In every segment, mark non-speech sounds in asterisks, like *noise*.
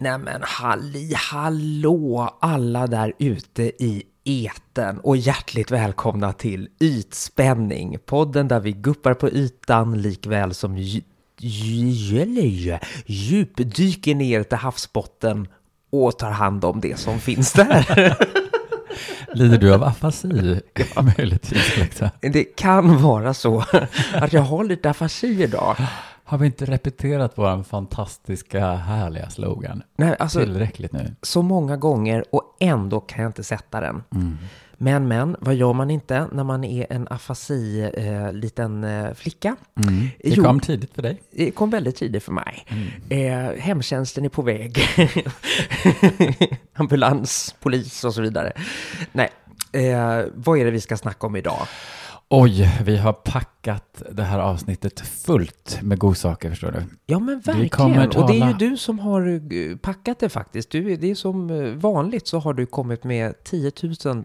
Nämen halli hallå alla där ute i eten. Och hjärtligt välkomna till Ytspänning, podden där vi guppar på ytan likväl som djupdyker ner till havsbotten och tar hand om det som finns där. *laughs* Lider du av afasi? *laughs* Ja, möjligtvis. Liksom. Det kan vara så att jag har lite afasi idag. Har vi inte repeterat vår fantastiska, härliga slogan Nej, alltså tillräckligt nu? så många gånger och ändå kan jag inte sätta den. Mm. Men, men, vad gör man inte när man är en afasi eh, liten eh, flicka? Mm. Det Jo. kom tidigt för dig. Det kom väldigt tidigt för mig. Eh, hemtjänsten är på väg. *laughs* Ambulans, polis och så vidare. Nej, eh, vad är det vi ska snacka om idag? Oj, vi har packat det här avsnittet fullt med godsaker, förstår du. Ja men verkligen. Och det är ju du som har eh, packat det faktiskt. Du, det är som eh, vanligt så har du kommit med 10 000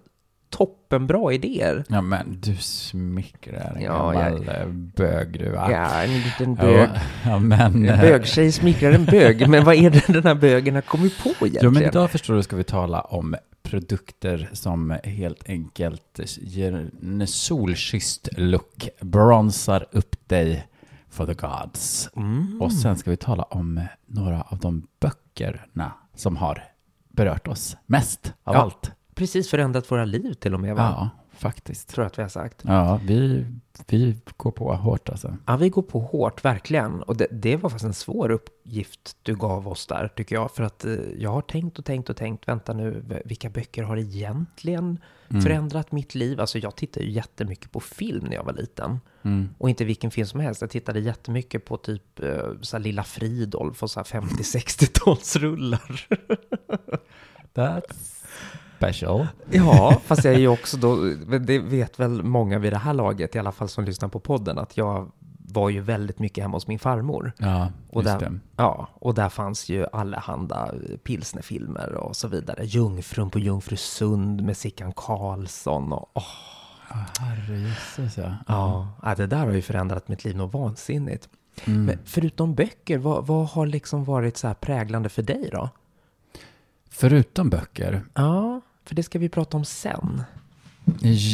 toppenbra idéer. Ja, men du smickrar en Ja, gammal eh, bög du, va? Ja, en liten bög. Ja, *laughs* ja, men... En eh, bögtjej smickrar en bög, men vad är det *laughs* den här bögen har kommit på egentligen? Jo, men idag förstår du ska vi tala om produkter som helt enkelt ger en solkysst look, bronsar upp dig for the gods. Mm. Och sen ska vi tala om några av de böckerna som har berört oss mest av Ja. allt. Precis förändrat våra liv till och med, va? Ja, faktiskt. Tror jag att vi har sagt. Ja, vi, vi går på hårt alltså. Ja, vi går på hårt, verkligen. Och det, det var faktiskt en svår uppgift du gav oss där, tycker jag. För att eh, jag har tänkt och tänkt och tänkt, vänta nu, vilka böcker har egentligen Mm. förändrat mitt liv? Alltså jag tittade ju jättemycket på film när jag var liten. Mm. Och inte vilken film som helst. Jag tittade jättemycket på typ eh, så Lilla Fridolf och så här 50-60-talsrullar. *laughs* That's special. Ja, *laughs* fast jag är ju också då, det vet väl många vid det här laget, i alla fall som lyssnar på podden, att jag var ju väldigt mycket hemma hos min farmor. Ja, Och där, det. ja, och där fanns ju allehanda pilsnerfilmer och så vidare. Jungfrun på Jungfrusund med Sickan Karlsson och åh, Herrejösses ja. ja, ja, det där har ju förändrat mitt liv något vansinnigt. Mm. Men förutom böcker, vad, vad har liksom varit så här präglande för dig då? Förutom böcker, Ja, för det ska vi prata om sen.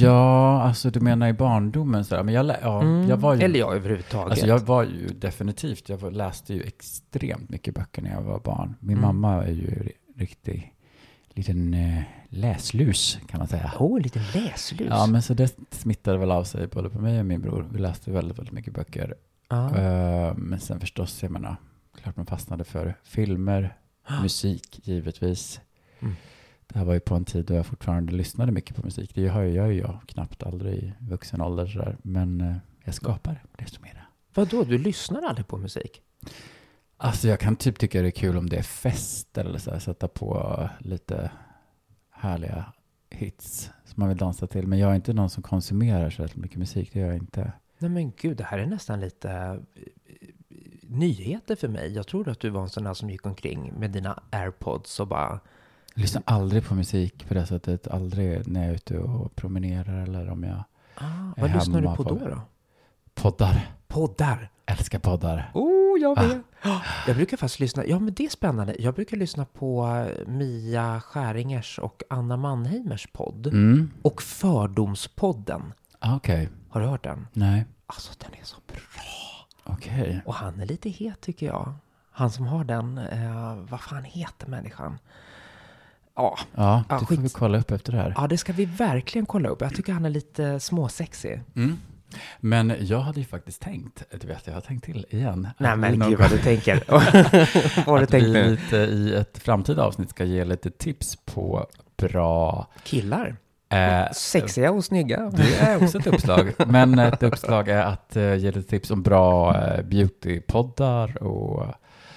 Ja, alltså du menar i barndomen sådär. Men jag, ja, Mm, jag var ju... Eller ja, överhuvudtaget. Alltså jag var ju definitivt, jag var, läste ju extremt mycket böcker när jag var barn. Min Mm. mamma är ju ri- riktig liten eh, läslus kan man säga. Åh, en liten läslus. Ja, men så det smittade väl av sig både på mig och min bror. Vi läste väldigt, väldigt mycket böcker. Ja. Eh, men sen förstås, jag menar, klart man fastnade för filmer, musik givetvis. Mm. Det här var ju på en tid då jag fortfarande lyssnade mycket på musik. Det har ju jag, jag knappt aldrig i vuxen ålder sådär. Men eh, jag skapar desto mera. Vadå, du lyssnar aldrig på musik? Alltså jag kan typ tycka det är kul om det är fest eller så här, sätta på lite härliga hits som man vill dansa till. Men jag är inte någon som konsumerar så mycket musik, det gör jag inte. Nej men gud, det här är nästan lite eh, nyheter för mig. Jag trodde att du var en sån där som gick omkring med dina airpods och bara... Jag lyssnar aldrig på musik på det sättet, aldrig när jag är ute och promenerar eller om jag Ah, är vad lyssnar du hemma på då då? poddar. Poddar! Älskar poddar. Oh, jag Ah. vet! *gasps* Jag brukar faktiskt lyssna, ja men det är spännande. Jag brukar lyssna på eh, Mia Skäringers och Anna Mannheimers podd. Mm, Och Fördomspodden. ah, okej. Har du hört den? Nej, Alltså den är så bra. Okej. Och han är lite het tycker jag. Han som har den, eh, vad fan heter människan? Ja, Ja, det får skit. vi kolla upp efter det här. ja, det ska vi verkligen kolla upp. Jag tycker han är lite småsexig. Mm. Men jag hade ju faktiskt tänkt, du vet, jag har tänkt till igen. Nej men någon gud vad du *laughs* tänker. *laughs* vad du att tänkt vi lite i ett framtida avsnitt ska ge lite tips på bra... Killar? Eh, Sexiga och snygga. det är också ett uppslag. Men ett uppslag är att eh, ge lite tips om bra eh, beautypoddar och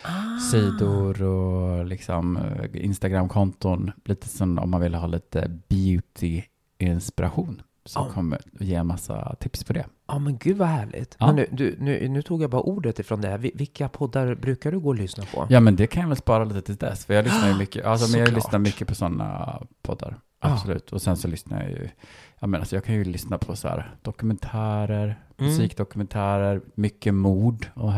Ah. sidor och liksom eh, Instagramkonton. Lite som om man vill ha lite beauty-inspiration. Så Ja. kommer ge en massa tips på det. Ja, men gud vad härligt. Ja. Men nu, du, nu, nu tog jag bara ordet ifrån det. Vi- Vilka poddar brukar du gå och lyssna på? Ja, men det kan jag väl spara lite till dess. För jag lyssnar ju *gasps* mycket, alltså, men jag lyssnar mycket på sådana poddar. Absolut. Och sen så lyssnar jag ju, jag menar, alltså, jag kan ju lyssna på så här dokumentärer, Mm. musikdokumentärer, mycket mord och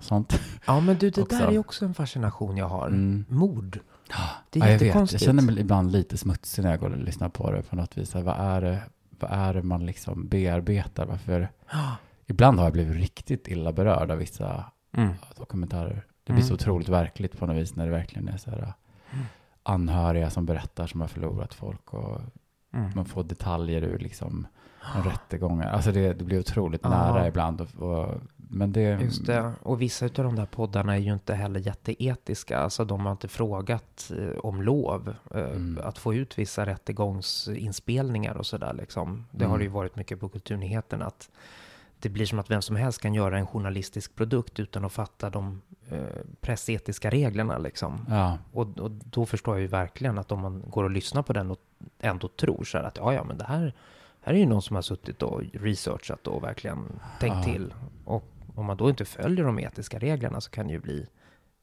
sånt. Ja, men du, det Också. där är också en fascination jag har. Mm. Mord. Det är Ja, jag vet. Jag känner mig ibland lite smutsig när jag går och lyssnar på det på något vis. Så Vad är det, vad är det man liksom bearbetar? Varför? Ibland har jag blivit riktigt illa berörd av vissa Mm. dokumentärer. Det blir så Mm. otroligt verkligt på något vis när det verkligen är så här. Anhöriga som berättar som har förlorat folk och Mm. man får detaljer ur liksom en rättegångar. Alltså det, det blir otroligt Ja. nära ibland. Och, och, men det... Just det. Och vissa av de där poddarna är ju inte heller jätteetiska. Alltså de har inte frågat eh, om lov eh, Mm. att få ut vissa rättegångsinspelningar och sådär liksom. Det har Mm. det ju varit mycket på Kulturnyheterna att det blir som att vem som helst kan göra en journalistisk produkt utan att fatta de pressetiska reglerna liksom. Ja, Och, och då förstår jag ju verkligen att om man går och lyssnar på den och ändå tror så här att ja, ja, men det här, här är ju någon som har suttit och researchat och verkligen tänkt Ja. till. Och om man då inte följer de etiska reglerna så kan det ju bli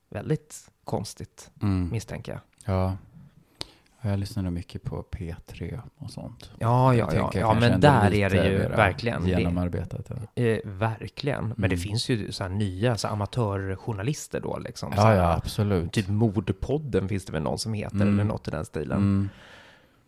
väldigt konstigt, mm. misstänker jag. ja. Jag lyssnar nog mycket på P3 och sånt. Ja, ja, ja, ja men där är det ju verkligen. Det, Genomarbetat. Ja, eh, verkligen. Men det Mm. finns ju så här nya så här amatörjournalister då liksom. ja, här, ja absolut. Typ Mordpodden finns det väl någon som heter, Mm. eller något i den stilen. Mm.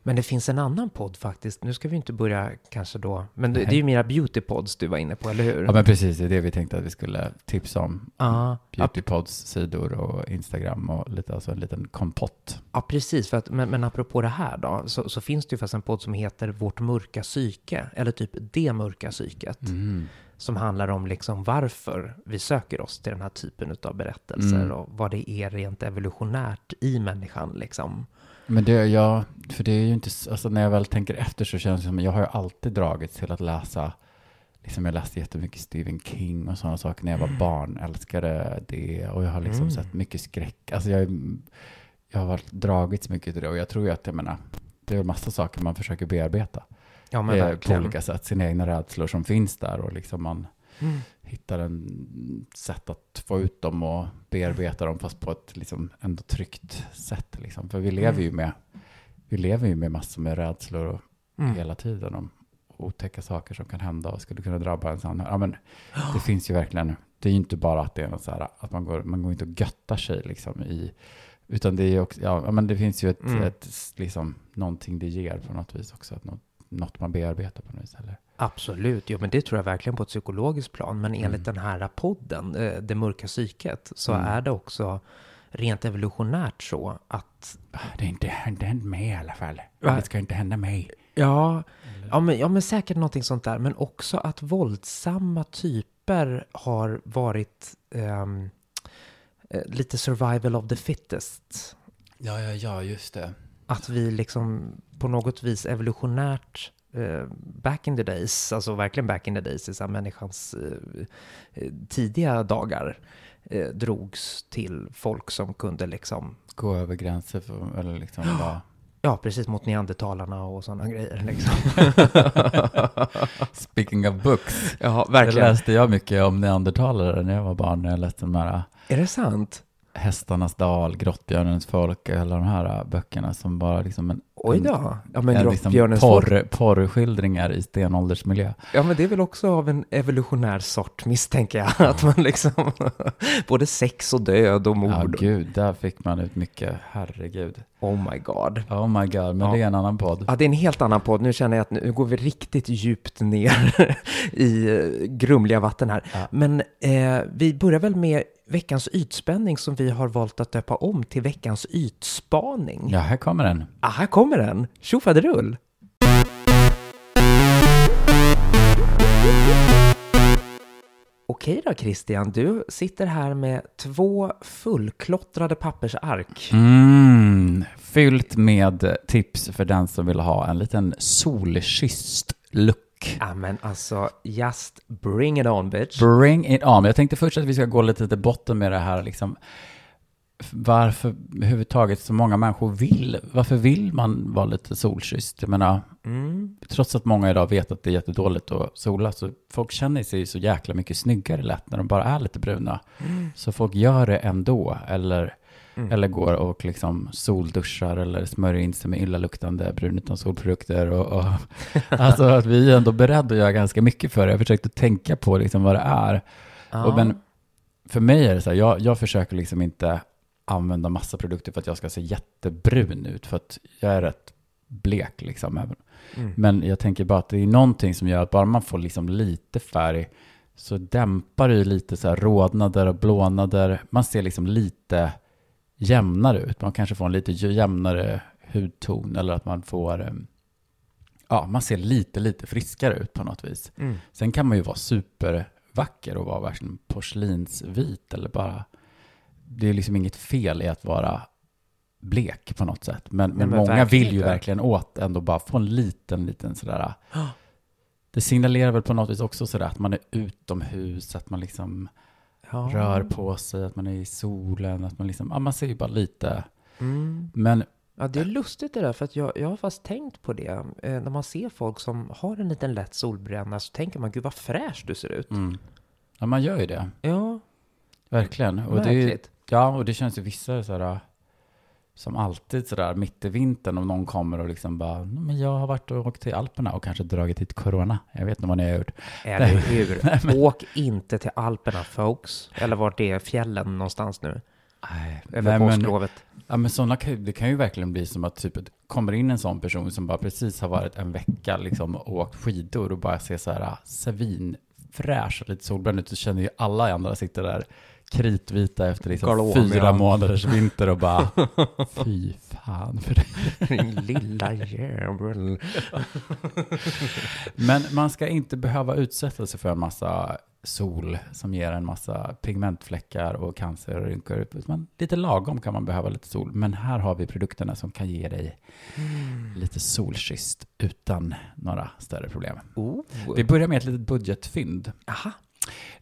Men det finns en annan podd faktiskt. Nu ska vi inte börja kanske då. Men det, det är ju mera beautypods du var inne på, eller hur? Ja, men precis. Det är det vi tänkte att vi skulle tipsa om. Ja, Beautypods sidor och Instagram och lite, alltså en liten kompott. ja, precis. För att, men, men apropå det här då, så, så finns det ju faktiskt en podd som heter Vårt mörka psyke, eller typ Det mörka psyket, Mm. som handlar om liksom varför vi söker oss till den här typen av berättelser Mm. och vad det är rent evolutionärt i människan liksom. Men det, ja, för det är ju inte, alltså när jag väl tänker efter så känns det som, jag har ju alltid dragits till att läsa, liksom jag läste jättemycket Stephen King och sådana saker när jag var barn, älskade det och jag har liksom Mm. sett mycket skräck, alltså jag, jag har varit dragits mycket till det och jag tror ju att, jag menar, det är en massa saker man försöker bearbeta. Ja, men eh, på olika sätt, sina egna rädslor som finns där och liksom man Mm. hittar en sätt att få ut dem och bearbeta dem fast på ett liksom ändå tryggt sätt. Liksom. För vi lever ju med, vi lever ju med massor med rädslor och Mm. hela tiden om otäcka saker som kan hända och skulle kunna drabba ens anhöriga. Ja, men det finns ju verkligen, det är ju inte bara att det är något så här, att man går, man går inte och göttar sig liksom i, utan det är också, ja, men det finns ju ett, Mm. ett liksom, någonting det ger på något vis också, att något, något man bearbetar på något vis. Eller? Absolut, jo men det tror jag verkligen på ett psykologiskt plan. Men enligt Mm. den här podden, eh, Det mörka psyket, så Mm. är det också rent evolutionärt så att... Det är inte, hänt mig i alla fall. Va? Det ska inte hända mig. Ja, ja, men, ja, men säkert någonting sånt där. Men också att våldsamma typer har varit eh, lite survival of the fittest. Ja, ja, ja, just det. Att vi liksom på något vis evolutionärt back in the days, alltså verkligen back in the days i så människans eh, eh, tidiga dagar eh, drogs till folk som kunde liksom, Gå över gränser för, eller liksom bara... ja precis mot neandertalarna och sådana grejer liksom. *laughs* Speaking of books. ja, Det verkligen. läste jag mycket om neandertalare när jag var barn. När jag läste de här Är det sant? Hästarnas dal, Grottbjörnens folk, alla de här böckerna som bara liksom en, Oj då. Ja men en liksom porr, porrskildringar i stenåldersmiljö. Ja men det är väl också av en evolutionär sort misstänker jag. Att man liksom, *laughs* både sex och död och Ja, mord. gud, där fick man ut mycket. Herregud. oh my god. Oh my god, men Ja. det är en annan podd. Ja, det är en helt annan podd. Nu känner jag att nu går vi riktigt djupt ner *laughs* i eh, grumliga vatten här. Ja. Men eh, vi börjar väl med veckans ytspänning som vi har valt att döpa om till veckans ytspaning. Ja, här kommer den. Ah, här kommer den! Tjofaderull! Okej då Christian, du sitter här med två fullklottrade pappersark. Mm, fyllt med tips för den som vill ha en liten solkysst look. Ja men alltså, just bring it on bitch. Bring it on. Jag tänkte först att vi ska gå lite till botten med det här. Liksom. varför överhuvudtaget så många människor vill, varför vill man vara lite solkysst? Jag menar, Mm. trots att många idag vet att det är jättedåligt att sola, så folk känner sig så jäkla mycket snyggare lätt när de bara är lite bruna. Så folk gör det ändå, eller, Mm. eller går och liksom solduschar eller smörjer in sig med illaluktande brun utan solprodukter. Och, och, *laughs* alltså att vi är ändå beredda att göra ganska mycket för det. Jag har försökt att tänka på liksom vad det är. Ja. Och men för mig är det så här, jag, jag försöker liksom inte använda massa produkter för att jag ska se jättebrun ut, för att jag är rätt blek liksom. Även. Mm. Men jag tänker bara att det är någonting som gör att bara man får liksom lite färg så dämpar det ju lite så här rodnader och blånader. Man ser liksom lite jämnare ut. Man kanske får en lite jämnare hudton eller att man får, eh, ja, man ser lite, lite friskare ut på något vis. Mm. Sen kan man ju vara supervacker och vara verkligen porslinsvit eller bara, det är liksom inget fel i att vara blek på något sätt. Men, men, men många vill ju verkligen åt ändå bara få en liten, liten sådär. Det signalerar väl på något vis också sådär att man är utomhus, att man liksom Ja. rör på sig, att man är i solen, att man liksom, ja man ser ju bara lite. Mm. Men Ja, det är lustigt det där, för att jag, jag har fast tänkt på det. Eh, när man ser folk som har en liten lätt solbränna så tänker man, gud vad fräsch du ser ut. mm, ja, man gör ju det, Ja, verkligen. Och det ju- märkligt. Ja, och det känns ju vissa sådär, som alltid sådär mitt i vintern om någon kommer och liksom bara, "Nej, men jag har varit och åkt till Alperna och kanske dragit hit corona. Jag vet inte vad ni har gjort. Eller hur? *laughs* Åk inte till Alperna, folks. Eller vart det är fjällen någonstans nu. Nej, Över påsklovet. ja, men sådana det kan ju verkligen bli som att typ kommer in en sån person som bara precis har varit en vecka liksom och åkt skidor och bara ser så här svinfräsch och lite solbränd ut så känner ju alla andra sitter där kritvita efter liksom Galom, fyra månaders vinter och bara *laughs* fy fan för det. Din lilla jävel. Men man ska inte behöva utsätta sig för en massa sol som ger en massa pigmentfläckar och cancer och rynkor. Men lite lagom kan man behöva lite sol. Men här har vi produkterna som kan ge dig lite solkysst utan några större problem. Oh. Vi börjar med ett litet budgetfynd. Aha.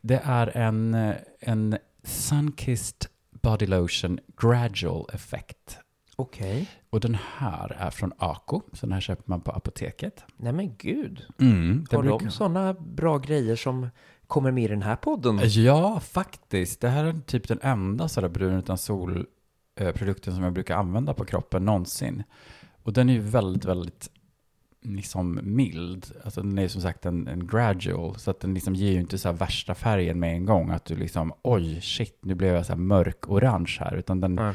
Det är en, en Sunkissed Body Lotion Gradual Effect. Okej. Och den här är från Ako, så den här köper man på apoteket. Nej men gud. Mm, det Har brukar- de sådana bra grejer som kommer med i den här podden? Ja, faktiskt. Det här är typ den enda sådär brun utan sol-produkten som jag brukar använda på kroppen någonsin. Och den är ju väldigt, väldigt liksom mild. Alltså den är som sagt en, en gradual, så att den liksom ger ju inte så här värsta färgen med en gång. Att du liksom, oj, shit, nu blev jag så här mörk-orange här. Utan den, Ja.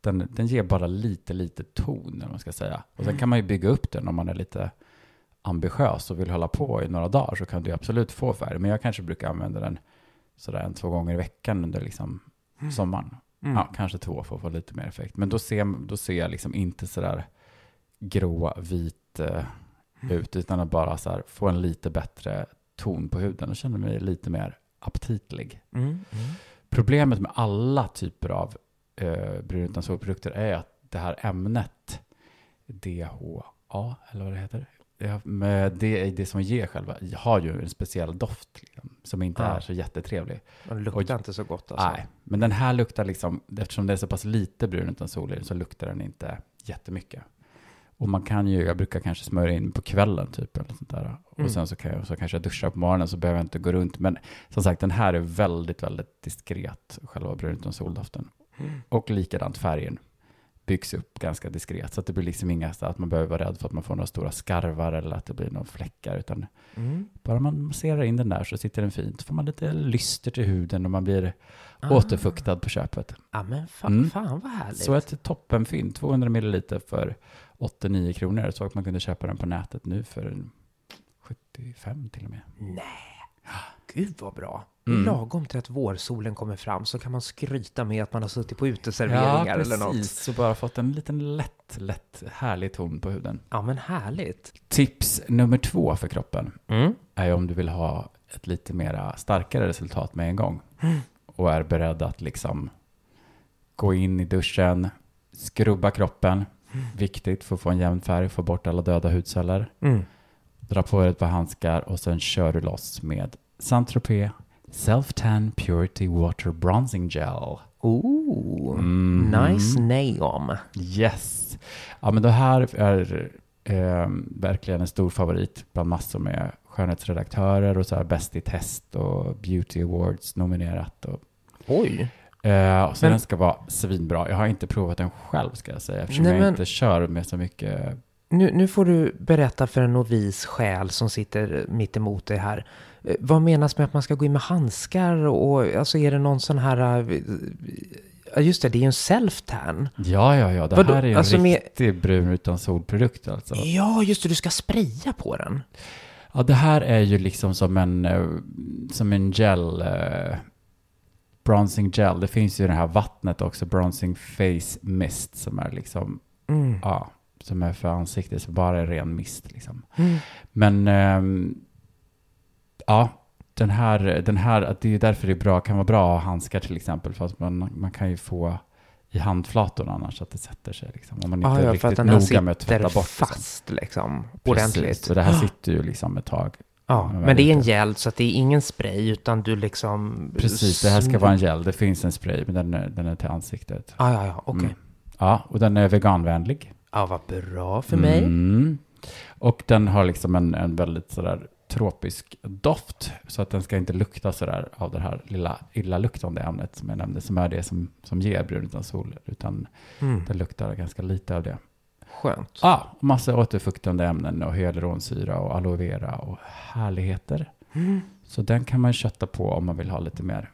den, den ger bara lite, lite ton, eller man ska säga. Och sen kan man ju bygga upp den om man är lite ambitiös och vill hålla på i några dagar så kan du absolut få färg. Men jag kanske brukar använda den sådär en, två gånger i veckan under liksom sommaren. Mm. Ja, kanske två för att få lite mer effekt. Men då ser, då ser jag liksom inte sådär grå, vit eh, ut, utan att bara så här, få en lite bättre ton på huden och känner mig lite mer aptitlig. Mm. Mm. Problemet med alla typer av eh, brun utan solprodukter är att det här ämnet DHA, eller vad det heter, med det det som ger själva, har ju en speciell doft liksom, som inte Ja. är så jättetrevlig. Den luktar inte så gott alltså. Nej, men den här luktar liksom, eftersom det är så pass lite brun utan sol så luktar den inte jättemycket. Och man kan ju, jag brukar kanske smörja in på kvällen typ eller sånt där. Och Mm. sen så, kan jag, så kanske jag duschar på morgonen så behöver jag inte gå runt. Men som sagt, den här är väldigt, väldigt diskret, själva brun utan soldoften. Mm. Och likadant färgen byggs upp ganska diskret. Så att det blir liksom inga att man behöver vara rädd för att man får några stora skarvar eller att det blir några fläckar. Utan Mm. bara man masserar in den där så sitter den fint. Får man lite lyster till huden och man blir Ah. återfuktad på köpet. Ja men fan, Mm. fan vad härligt. Så ett toppenfynd, 200 milliliter för 89 kronor. Så att man kunde köpa den på nätet nu för en 75 till och med. Nej, gud vad bra. Mm. Lagom till att vårsolen kommer fram så kan man skryta med att man har suttit på uteserveringar eller något. Så bara fått en liten lätt, lätt härlig ton på huden. Ja men härligt. Tips nummer två för kroppen Mm. är om du vill ha ett lite mera starkare resultat med en gång. Och är beredd att liksom gå in i duschen, skrubba kroppen. Viktigt för att få en jämn färg, få bort alla döda hudceller. Mm. Dra på dig ett par handskar och sen kör du loss med Saint-Tropez Self-Tan Purity Water Bronzing Gel. Ooh, Mhm. nice name. Yes. Ja, men det här är eh, verkligen en stor favorit bland massor med skönhetsredaktörer och så här Bäst i test och Beauty Awards nominerat. Och, Oj. Eh, och så Men- den ska vara svinbra. Jag har inte provat den själv ska jag säga eftersom Nej, jag men- inte kör med så mycket. Nu, nu får du berätta för en novis själ som sitter mitt emot dig här. Eh, Vad menas med att man ska gå in med handskar och alltså är det någon sån här... eh, just det, det är ju en self-tan. Ja, ja, ja. Det Vadå? här är ju en Alltså, med- riktig brun utan solprodukt alltså. Ja, just det, du ska spraya på den. Ja, det här är ju liksom som en, eh, som en gel, eh, bronzing gel. Det finns ju det här vattnet också, bronzing face mist, som är liksom, Mm. ja, som är för ansiktet, så bara är ren mist liksom. Mm. Men, ehm, ja, den här, den här, att det är ju därför det är bra, kan vara bra att ha handskar till exempel, för att man, man kan ju få i handflatorna annars att det sätter sig liksom. Om man inte Ah, är ja, för riktigt noga med att tvätta bort fast liksom. Precis, Ordentligt. så det här sitter ju liksom ett tag. Ja, Men det är en gel så att det är ingen spray utan du liksom... Precis, det här ska vara en gel. Det finns en spray, men den är, den är till ansiktet. Ja, ja, ja, okej. Mm. Ja, och den är veganvänlig. Ja, vad bra för mig. Mm. Och den har liksom en, en väldigt sådär tropisk doft. Så att den ska inte lukta sådär av det här lilla illaluktande ämnet som jag nämnde. Som är det som, som ger brun utan sol. Utan Mm. det luktar ganska lite av det. Skönt. Ja, massa återfuktande ämnen och hyaluronsyra och aloe vera och härligheter. Mm. Så den kan man kötta på om man vill ha lite mer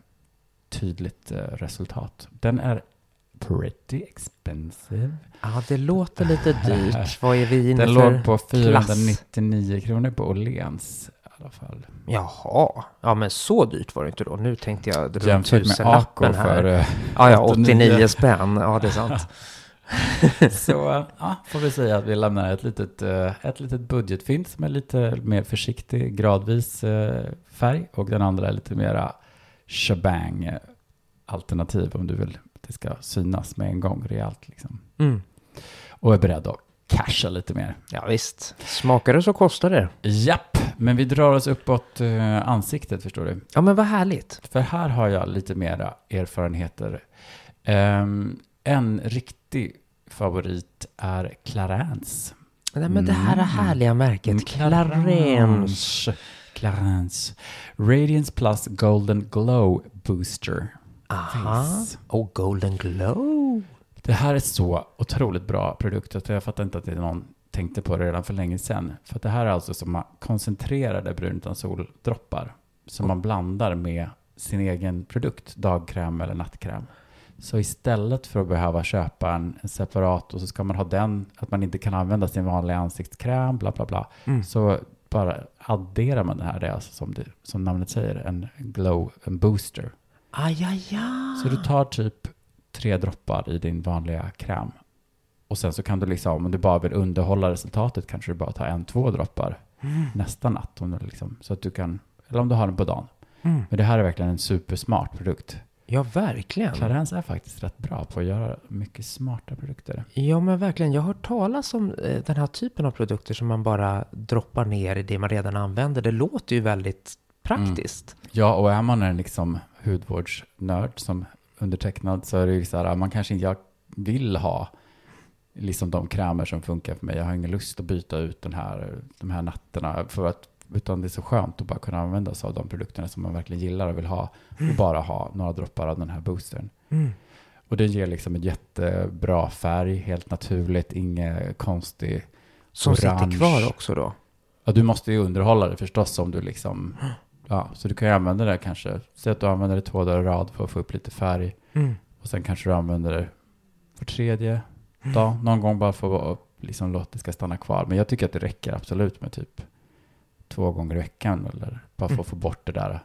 tydligt eh, resultat. Den är pretty expensive. Ja, det låter lite dyrt. Vad är vi inne Den för låg på klass? 499 kronor på Åhléns i alla fall. Jaha, ja men så dyrt var det inte då. Nu tänkte jag runt Jämfört med AK tusenlappen här. för... eh, Ja, ja, 89. 89 spänn. Ja, det är sant. *laughs* *laughs* Så ja, får vi säga att vi lämnar ett litet, eh, ett litet budgetfint som är lite mer försiktig, gradvis eh, färg. Och den andra är lite mera shabang alternativ om du vill att det ska synas med en gång rejält liksom. Mm. Och är beredd att casha lite mer. Ja, visst. Smakar det så kostar det. Japp, men vi drar oss uppåt eh, ansiktet förstår du. Ja, men vad härligt. För här har jag lite mera erfarenheter. Ehm, en riktig favorit är Clarence. Nej, men det här är Mm. härliga märket. Clarence. Clarence. Radiance Plus Golden Glow Booster. Aha. Face. Och Golden Glow. Det här är så otroligt bra produkt att jag fattar inte att det är någon tänkte på det redan för länge sedan. För det här är alltså som koncentrerade brun utan soldroppar som man blandar med sin egen produkt, dagkräm eller nattkräm. Så istället för att behöva köpa en, en separat och så ska man ha den, att man inte kan använda sin vanliga ansiktskräm, bla bla bla. Mm. Så bara adderar man det här, det är alltså som, det, som namnet säger, en glow, en booster. Aj, aj, aj. Så du tar typ tre droppar i din vanliga kräm. Och sen så kan du liksom, om du bara vill underhålla resultatet kanske du bara tar en, två droppar Mm. nästa natt. Om du liksom, så att du kan, eller om du har den på dagen. Mm. Men det här är verkligen en supersmart produkt. Ja, verkligen. Clarence är faktiskt rätt bra på att göra mycket smarta produkter. Ja, men verkligen. Jag har hört talas om eh, den här typen av produkter som man bara droppar ner i det man redan använder. Det låter ju väldigt praktiskt. Ja, och är man en liksom hudvårdsnörd som undertecknad så är det ju så här, man kanske inte jag vill ha liksom de krämer som funkar för mig. Jag har ingen lust att byta ut den här, de här nätterna för att utan det är så skönt att bara kunna använda sig av de produkterna som man verkligen gillar och vill ha och bara ha några droppar av den här boostern. Mm. Och det ger liksom en jättebra färg, helt naturligt, inget konstig. Som Orange. sitter kvar också då. Ja, du måste ju underhålla det förstås om du liksom, ja, så du kan ju använda det kanske. Säg att du använder det två dagar i rad för att få upp lite färg. Mm. Och sen kanske du använder det för tredje dag, någon gång bara för att liksom låta det ska stanna kvar. Men jag tycker att det räcker absolut med typ två gånger i veckan eller bara för att få bort det där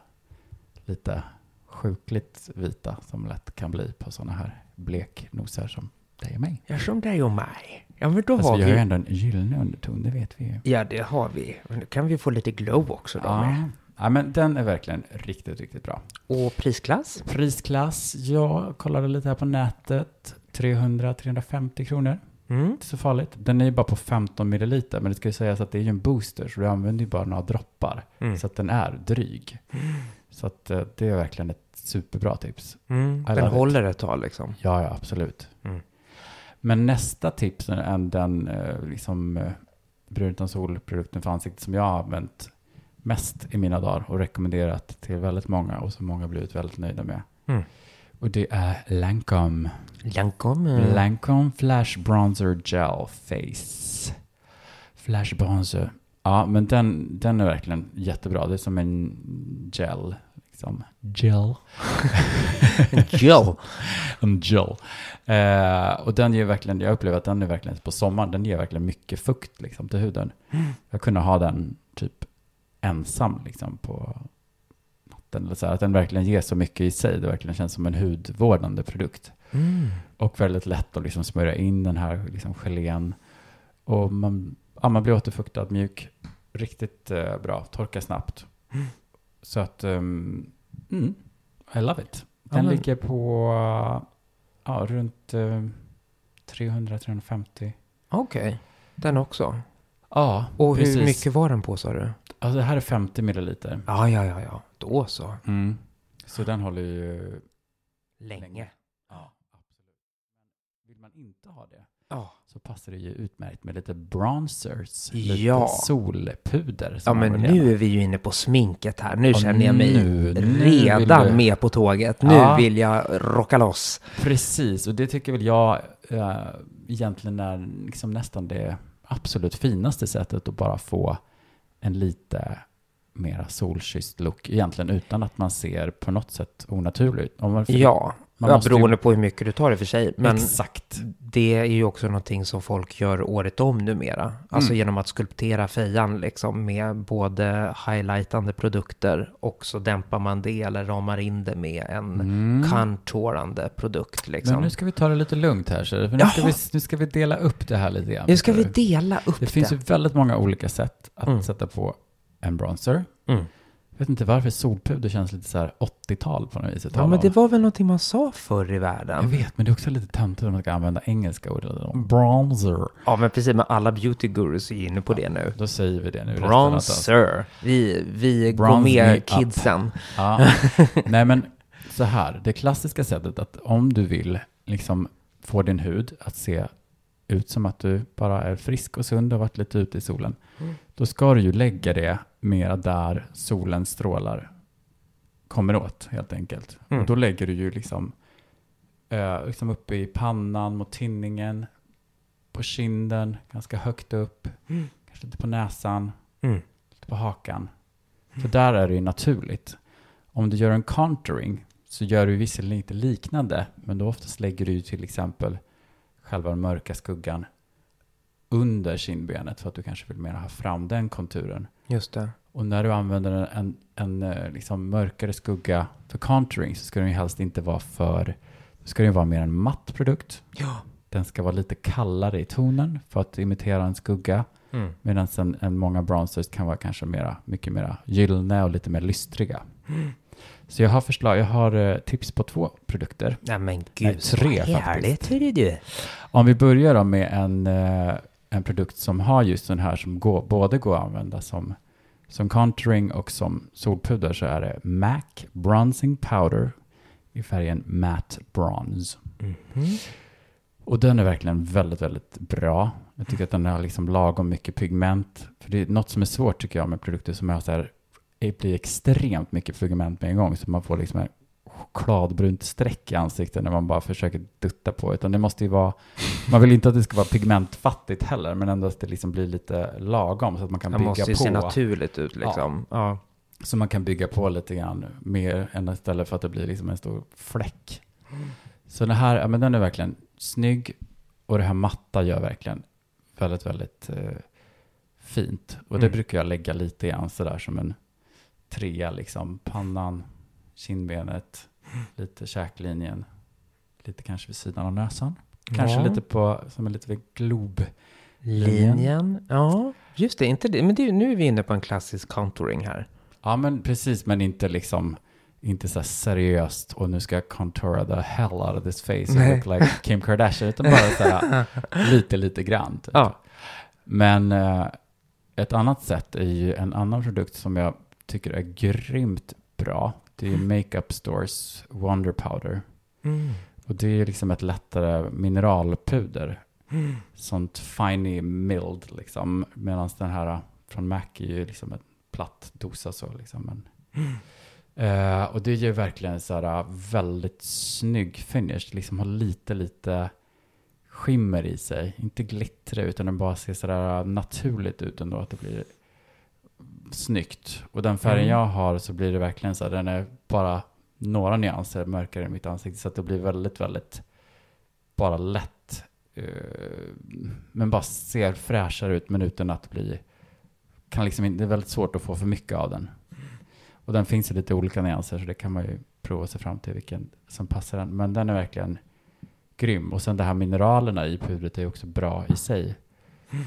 lite sjukligt vita som lätt kan bli på sådana här bleknosar som dig och mig. Ja, som dig och mig. Ja, men då Fast har vi vi... har ju ändå en gyllene underton, det vet vi ju. Ja, det har vi. Men då kan vi få lite glow också då med. Ja. ja, men den är verkligen riktigt, riktigt bra. Och prisklass? Prisklass, jag kollade lite här på nätet. 300-350 kronor. Mm. Inte så farligt. Den är ju bara på 15 milliliter, men det ska ju sägas att det är ju en booster, så du använder ju bara några droppar. Mm. Så att den är dryg. Så att eh, det är verkligen ett superbra tips. Mm, den it. håller ett tag liksom. Ja, ja, absolut. Mm. Men nästa tips är den eh, liksom eh, brun utan sol-produkten för ansiktet som jag har använt mest i mina dagar och rekommenderat till väldigt många och som många har blivit väldigt nöjda med. Mm. Och det är Lancome. Lancome. Lancome Flash Bronzer Gel Face. Flash Bronzer. Ja, men den, den är verkligen jättebra. Det är som en gel. Liksom. Gel. *laughs* Gel. *laughs* En gel. Eh, och den ger verkligen, jag upplever att den är verkligen på sommaren, den ger verkligen mycket fukt liksom, till huden. Jag kunde ha den typ ensam liksom på natten. Eller så här, att den verkligen ger så mycket i sig. Det verkligen känns som en hudvårdande produkt. Mm. Och väldigt lätt att liksom smörja in den här liksom gelén. Och man, ja, man blir återfuktad, mjuk. Riktigt eh, bra, torkar snabbt. Mm. Så att, um, mm, I love it. Den men- ligger på ja, runt eh, 300-350. Okej, den också. Ja, Och precis. hur mycket var den på sa du? Alltså det här är 50 milliliter. Ja, ja, ja, ja. Då så. Mm. Så den håller ju Länge. Ja, absolut. Vill man inte ha det Ja. så passar det ju utmärkt med lite bronzers. Lite Ja. solpuder. Ja, som men vill nu är vi ju inne på sminket här. Nu Ja, känner jag mig nu- nu redan vill du- med på tåget. Nu Ja. vill jag rocka loss. Precis, och det tycker väl jag äh, egentligen är liksom nästan det absolut finaste sättet att bara få en lite mera solkysst look egentligen utan att man ser på något sätt onaturligt. Om man, Ja, man ja måste ju- beroende på hur mycket du tar i och för sig. Men Exakt. det är ju också någonting som folk gör året om numera. Alltså Mm. genom att skulptera fejan liksom med både highlightande produkter och så dämpar man det eller ramar in det med en Mm. contourande produkt liksom. Men nu ska vi ta det lite lugnt här, så för nu, ska vi, nu ska vi dela upp det här lite grann. Nu ska vi dela upp Det det. finns ju väldigt många olika sätt att Mm. sätta på en bronzer. Mm. Jag vet inte varför solpuder känns lite så här 80-tal på något vis. Ja, men det var väl någonting man sa förr i Jag världen. vet, men det är också lite töntigt om man ska använda engelska ord. Bronzer. Ja, men precis. Men alla beauty gurus är inne på det nu. Då säger vi det nu. Bronzer. Vi, vi går med kidsen. Ja. Nej, men så här. Det klassiska sättet att om du vill liksom få din hud att se ut som att du bara är frisk och sund och varit lite ute i solen. Mm. Då ska du ju lägga det mera där solens strålar kommer åt helt enkelt. Mm. Och då lägger du ju liksom, eh, liksom uppe i pannan mot tinningen, på kinden, ganska högt upp, Mm. kanske lite på näsan, Mm. lite på hakan. För där är det ju naturligt. Om du gör en contouring så gör du visserligen inte liknande, men då oftast lägger du ju till exempel själva den mörka skuggan under kindbenet för att du kanske vill mer ha fram den konturen. Just det. Och när du använder en, en, en eh, liksom mörkare skugga för contouring så ska den ju helst inte vara för, då ska den ju vara mer en matt produkt. Ja. Den ska vara lite kallare i tonen för att imitera en skugga. Mm. Medan en, en många bronzers kan vara kanske mera, mycket mera gyllene och lite mer lystriga. Så jag har förslag, jag har eh, tips på två produkter. Nej men gud, Nej, tre vad härligt hörru du. Om vi börjar då med en, eh, en produkt som har just den här som går, både går att använda som, som contouring och som solpuder så är det MAC Bronzing Powder i färgen Matte Bronze. Mhm. Och den är verkligen väldigt, väldigt bra. Jag tycker att den har liksom lagom mycket pigment. För det är något som är svårt tycker jag med produkter som är så här, det blir extremt mycket pigment med en gång. Så man får liksom en chokladbrunt streck i ansiktet när man bara försöker dutta på. Utan det måste ju vara, man vill inte att det ska vara pigmentfattigt heller, men ändå att det liksom blir lite lagom så att man kan Det bygga måste ju på. se naturligt ut liksom. Ja. Så man kan bygga på lite grann mer än istället för att det blir liksom en stor fläck. Så den här, ja men den är verkligen snygg och det här matta gör verkligen väldigt, väldigt eh, fint. Och det Mm. brukar jag lägga lite grann sådär som en trea liksom. Pannan, kindbenet, lite käklinjen, lite kanske vid sidan av näsan. Kanske Ja. lite på, som en lite glob. Linjen. Ja, just det. Inte det. Men det, nu är vi inne på en klassisk contouring här. Ja, men precis, men inte liksom inte så seriöst och nu ska jag contoura the hell out of this face and Nej. look like Kim Kardashian, utan bara så här *laughs* lite, lite grann. Typ. Ja. Men eh, ett annat sätt är ju en annan produkt som jag tycker är grymt bra. Det är Makeup Stores Wonder Powder. Mm. Och det är liksom ett lättare mineralpuder. Mm. Sånt finey mild liksom. Medan den här från MAC är ju liksom en platt dosa så liksom. Men, Eh, och det ger verkligen så här väldigt snygg finish. Liksom har lite, lite skimmer i sig. Inte glittra utan den bara ser så där naturligt ut ändå. Att det blir snyggt. Och den färgen Mm. jag har så blir det verkligen så här. Den är bara några nyanser mörkare i mitt ansikte. Så att det blir väldigt, väldigt bara lätt. eh, men bara ser fräschare ut men utan att bli kan liksom, det är väldigt svårt att få för mycket av den. Och den finns i lite olika nyanser så det kan man ju prova sig fram till vilken som passar den. Men den är verkligen grym. Och sen det här mineralerna i pudret är också bra i sig.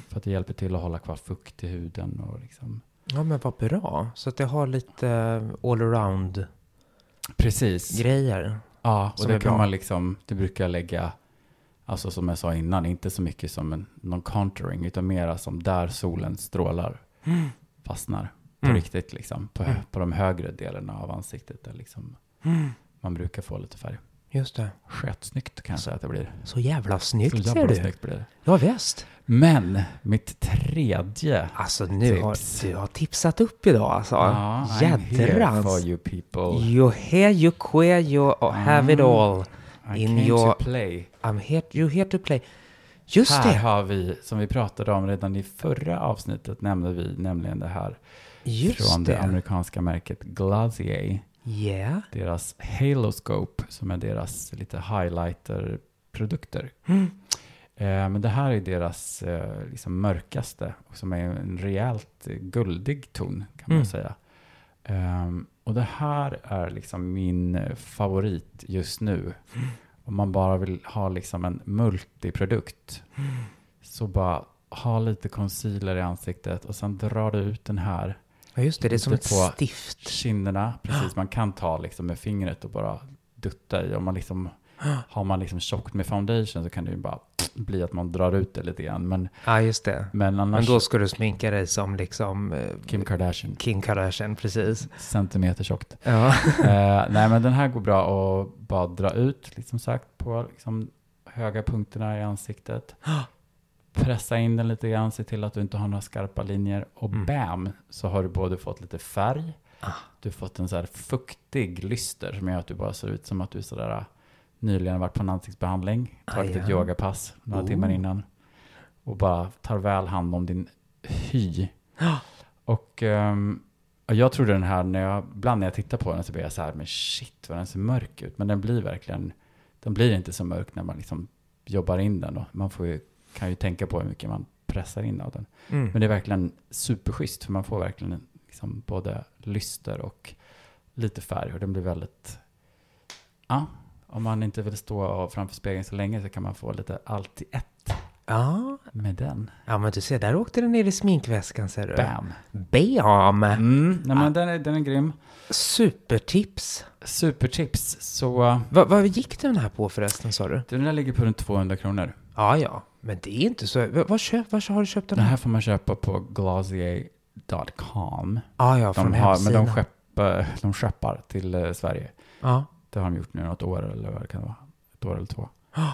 För att det hjälper till att hålla kvar fukt i huden och liksom. Ja, men vad bra. Så att det har lite all-around Precis. grejer. Ja, och det kan bra. man liksom, det brukar jag lägga, alltså som jag sa innan, inte så mycket som en, någon contouring, utan mera som där solen strålar, fastnar på Mm. riktigt liksom, på, Mm. på de högre delarna av ansiktet där liksom man brukar få lite färg. Just det. Sketsnyggt kan jag säga att det blir. Så jävla Så snyggt ser jävla du. snyggt blir det. Ja, visst. Men mitt tredje Alltså nu har Tips. du har tipsat upp idag alltså. Ja, I'm here for you people. You here, you queer, you have it Mm. all. I in came your- to play. I'm here, you here to play. Just här det. har vi, som vi pratade om redan i förra avsnittet, nämnde vi nämligen det här Just från det. det. amerikanska märket Glazier. Yeah. Deras Haloscope, som är deras lite highlighter-produkter. Mm. *gasps* Eh, men det här är deras eh, liksom mörkaste, och som är en rejält eh, guldig ton, kan man Mm. säga. Ehm, och det här är liksom min eh, favorit just nu. *gasps* Om man bara vill ha liksom en multiprodukt. *gasps* Så bara ha lite concealer i ansiktet och sen drar du ut den här Ja, just det. Det är som ett på- stift. kinderna. *gasps* Precis, man kan ta liksom med fingret och bara dutta i. Om man liksom, *gasps* har man liksom tjockt med foundation så kan det ju bara bli att man drar ut det lite grann. Men, Ja, just det. men Men annars, då ska du sminka dig som liksom eh, Kim Kardashian, Kim Kardashian, precis. centimeter tjockt. Ja. *laughs* eh, *laughs* nej, men den här går bra att bara dra ut, liksom sagt, på liksom höga punkterna i ansiktet. *gasps* Pressa in den lite grann, se till att du inte har några skarpa linjer. Och Mm. bam, så har du både fått lite färg, Ah. du har fått en så här fuktig lyster som gör att du bara ser ut som att du sådär äh, nyligen varit på en ansiktsbehandling, tagit Ah, ett yogapass några Oh. timmar innan och bara tar väl hand om din hy. *gasps* Och ehm, och jag trodde den här, när jag, ibland när jag tittar på den så blir jag så här, men shit vad den ser mörk ut. Men den blir verkligen, den blir inte så mörk när man liksom jobbar in den. Och man får ju, kan ju tänka på hur mycket man pressar in av den. Mm. Men det är verkligen superschysst, för man får verkligen liksom både lyster och lite färg. Och den blir väldigt, ja, om man inte vill stå framför spegeln så länge så kan man få lite allt i ett Ja. med den. ja, men du ser, där åkte den ner i sminkväskan ser du. Bam! Bam! Mm, nej, men den, är, den är grym. Supertips. Supertips. Så Va, vad gick den här på förresten sa du? den där ligger på runt 200 kronor. Ja, ja. Men det är inte så... va- Vad köp, var har du köpt den Den här? får man köpa på glazier.com. Ja, ja, De från har, men de skeppar, *laughs* de skeppar till eh, Sverige. Ja. Det har de gjort nu något år eller vad det kan vara. Ett år eller två. Ah,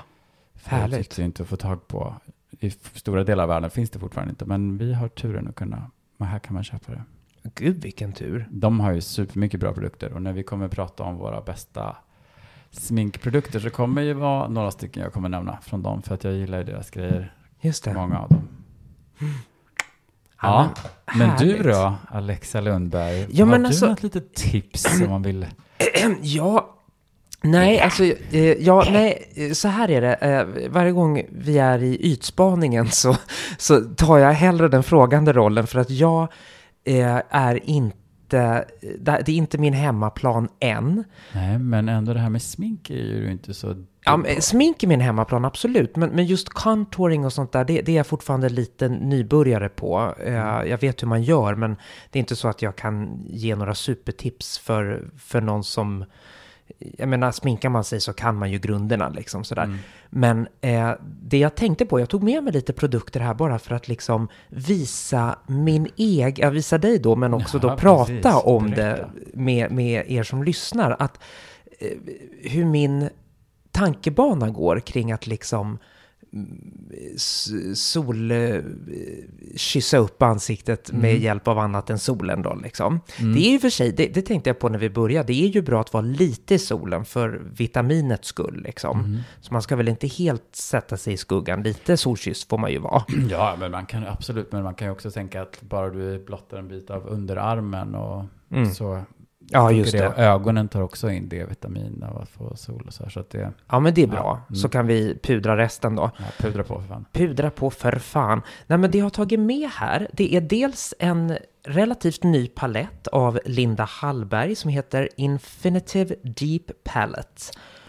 härligt. Det inte att få tag på. I stora delar av världen finns det fortfarande inte. Men vi har turen att kunna, men här kan man köpa det. Gud, vilken tur. De har ju supermycket bra produkter. Och när vi kommer prata om våra bästa sminkprodukter så kommer ju vara några stycken jag kommer nämna från dem. För att jag gillar ju deras grejer. Just det. Många av dem. Ja, men du då, Alexa Lundberg? Ja, har men du alltså- något litet tips om man vill? *clears throat* Ja, nej, alltså, eh, ja, nej, så här är det. Eh, varje gång vi är i ytspaningen så, så tar jag hellre den frågande rollen för att jag eh, är inte, det det är inte min hemmaplan än. Nej, men ändå det här med smink är ju inte så... Ja, smink är min hemmaplan, absolut. Men, men just contouring och sånt där, det, det är jag fortfarande lite nybörjare på. Eh, jag vet hur man gör, men det är inte så att jag kan ge några supertips för, för någon som jag menar, sminkar man sig så kan man ju grunderna liksom sådär. Mm. Men eh, det jag tänkte på, jag tog med mig lite produkter här bara för att liksom visa min egen, jag visar dig då, men också Ja, då prata precis. om Berätta. det med, med er som lyssnar. Att eh, hur min tankebana går kring att liksom sol eh, kyssa upp ansiktet med Mm. hjälp av annat än solen då liksom. Det är ju för sig, det, det tänkte jag på när vi började, det är ju bra att vara lite i solen för vitaminets skull liksom. Mm. Så man ska väl inte helt sätta sig i skuggan, lite solkysst får man ju vara. *clears throat* Ja, men man kan absolut, men man kan ju också tänka att bara du blottar en bit av underarmen och Mm. så Ja, just det. Och ögonen tar också in D-vitamin av att få sol och så här, så att det, Ja, men det är bra. Ja, mm. Så kan vi pudra resten då. ja, pudra på för fan. Pudra på för fan. Nej, men det jag har tagit med här, det är dels en relativt ny palett av Linda Hallberg som heter Infinitive Deep Palette.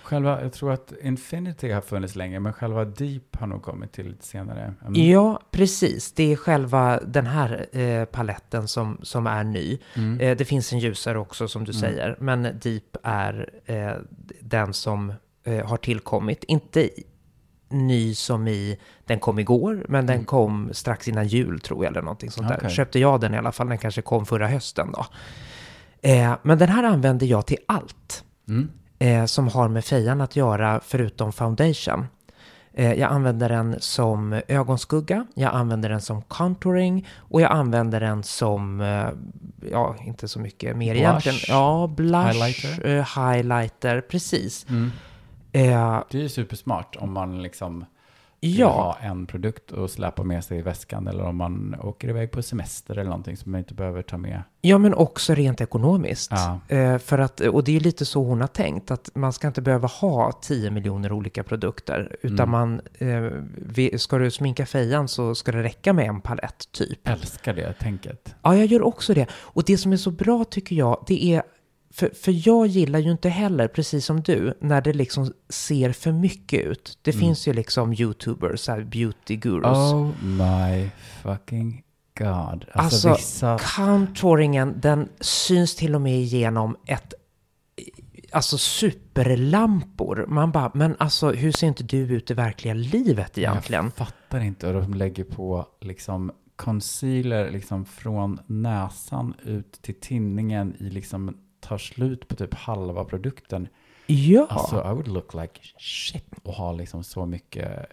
Själva, jag tror att Infinity har funnits länge, men själva Deep har nog kommit till lite senare. Mm. Ja, precis. Det är själva den här eh, paletten som, som är ny. Mm. Eh, det finns en ljusare också som du Mm. säger, men Deep är eh, den som eh, har tillkommit. Inte ny som i den kom igår, men den Mm. kom strax innan jul tror jag eller någonting sånt där. Okej. Köpte jag den i alla fall, den kanske kom förra hösten då. Eh, men den här använder jag till allt Mm. Eh, som har med fejan att göra förutom foundation. Eh, jag använder den som ögonskugga, jag använder den som contouring och jag använder den som, eh, ja, inte så mycket mer Blush. egentligen. Ja, blush, Highlighter. eh, highlighter, precis. Mm. Det är ju supersmart om man liksom ja, ha en produkt och släpa med sig i väskan eller om man åker iväg på semester eller någonting som man inte behöver ta med. ja, men också rent ekonomiskt. Ja. Eh, för att, och det är lite så hon har tänkt, att man ska inte behöva ha 10 miljoner olika produkter, utan Mm. man, eh, ska du sminka fejan så ska det räcka med en palett typ. Älskar det tänket. Ja, jag gör också det. Och det som är så bra tycker jag, det är... För, för jag gillar ju inte heller, precis som du, när det liksom ser för mycket ut. Det Mm. finns ju liksom YouTubers, så här beauty gurus. Oh my fucking god. Alltså, Alltså, vissa... Contouringen, den syns till och med igenom ett... Alltså superlampor. Man bara, men alltså hur ser inte du ut i verkliga livet egentligen? Jag fattar inte. Och de lägger på liksom concealer liksom från näsan ut till tinningen i liksom tar slut på typ halva produkten. Ja. Alltså, I would look like shit och ha liksom så mycket,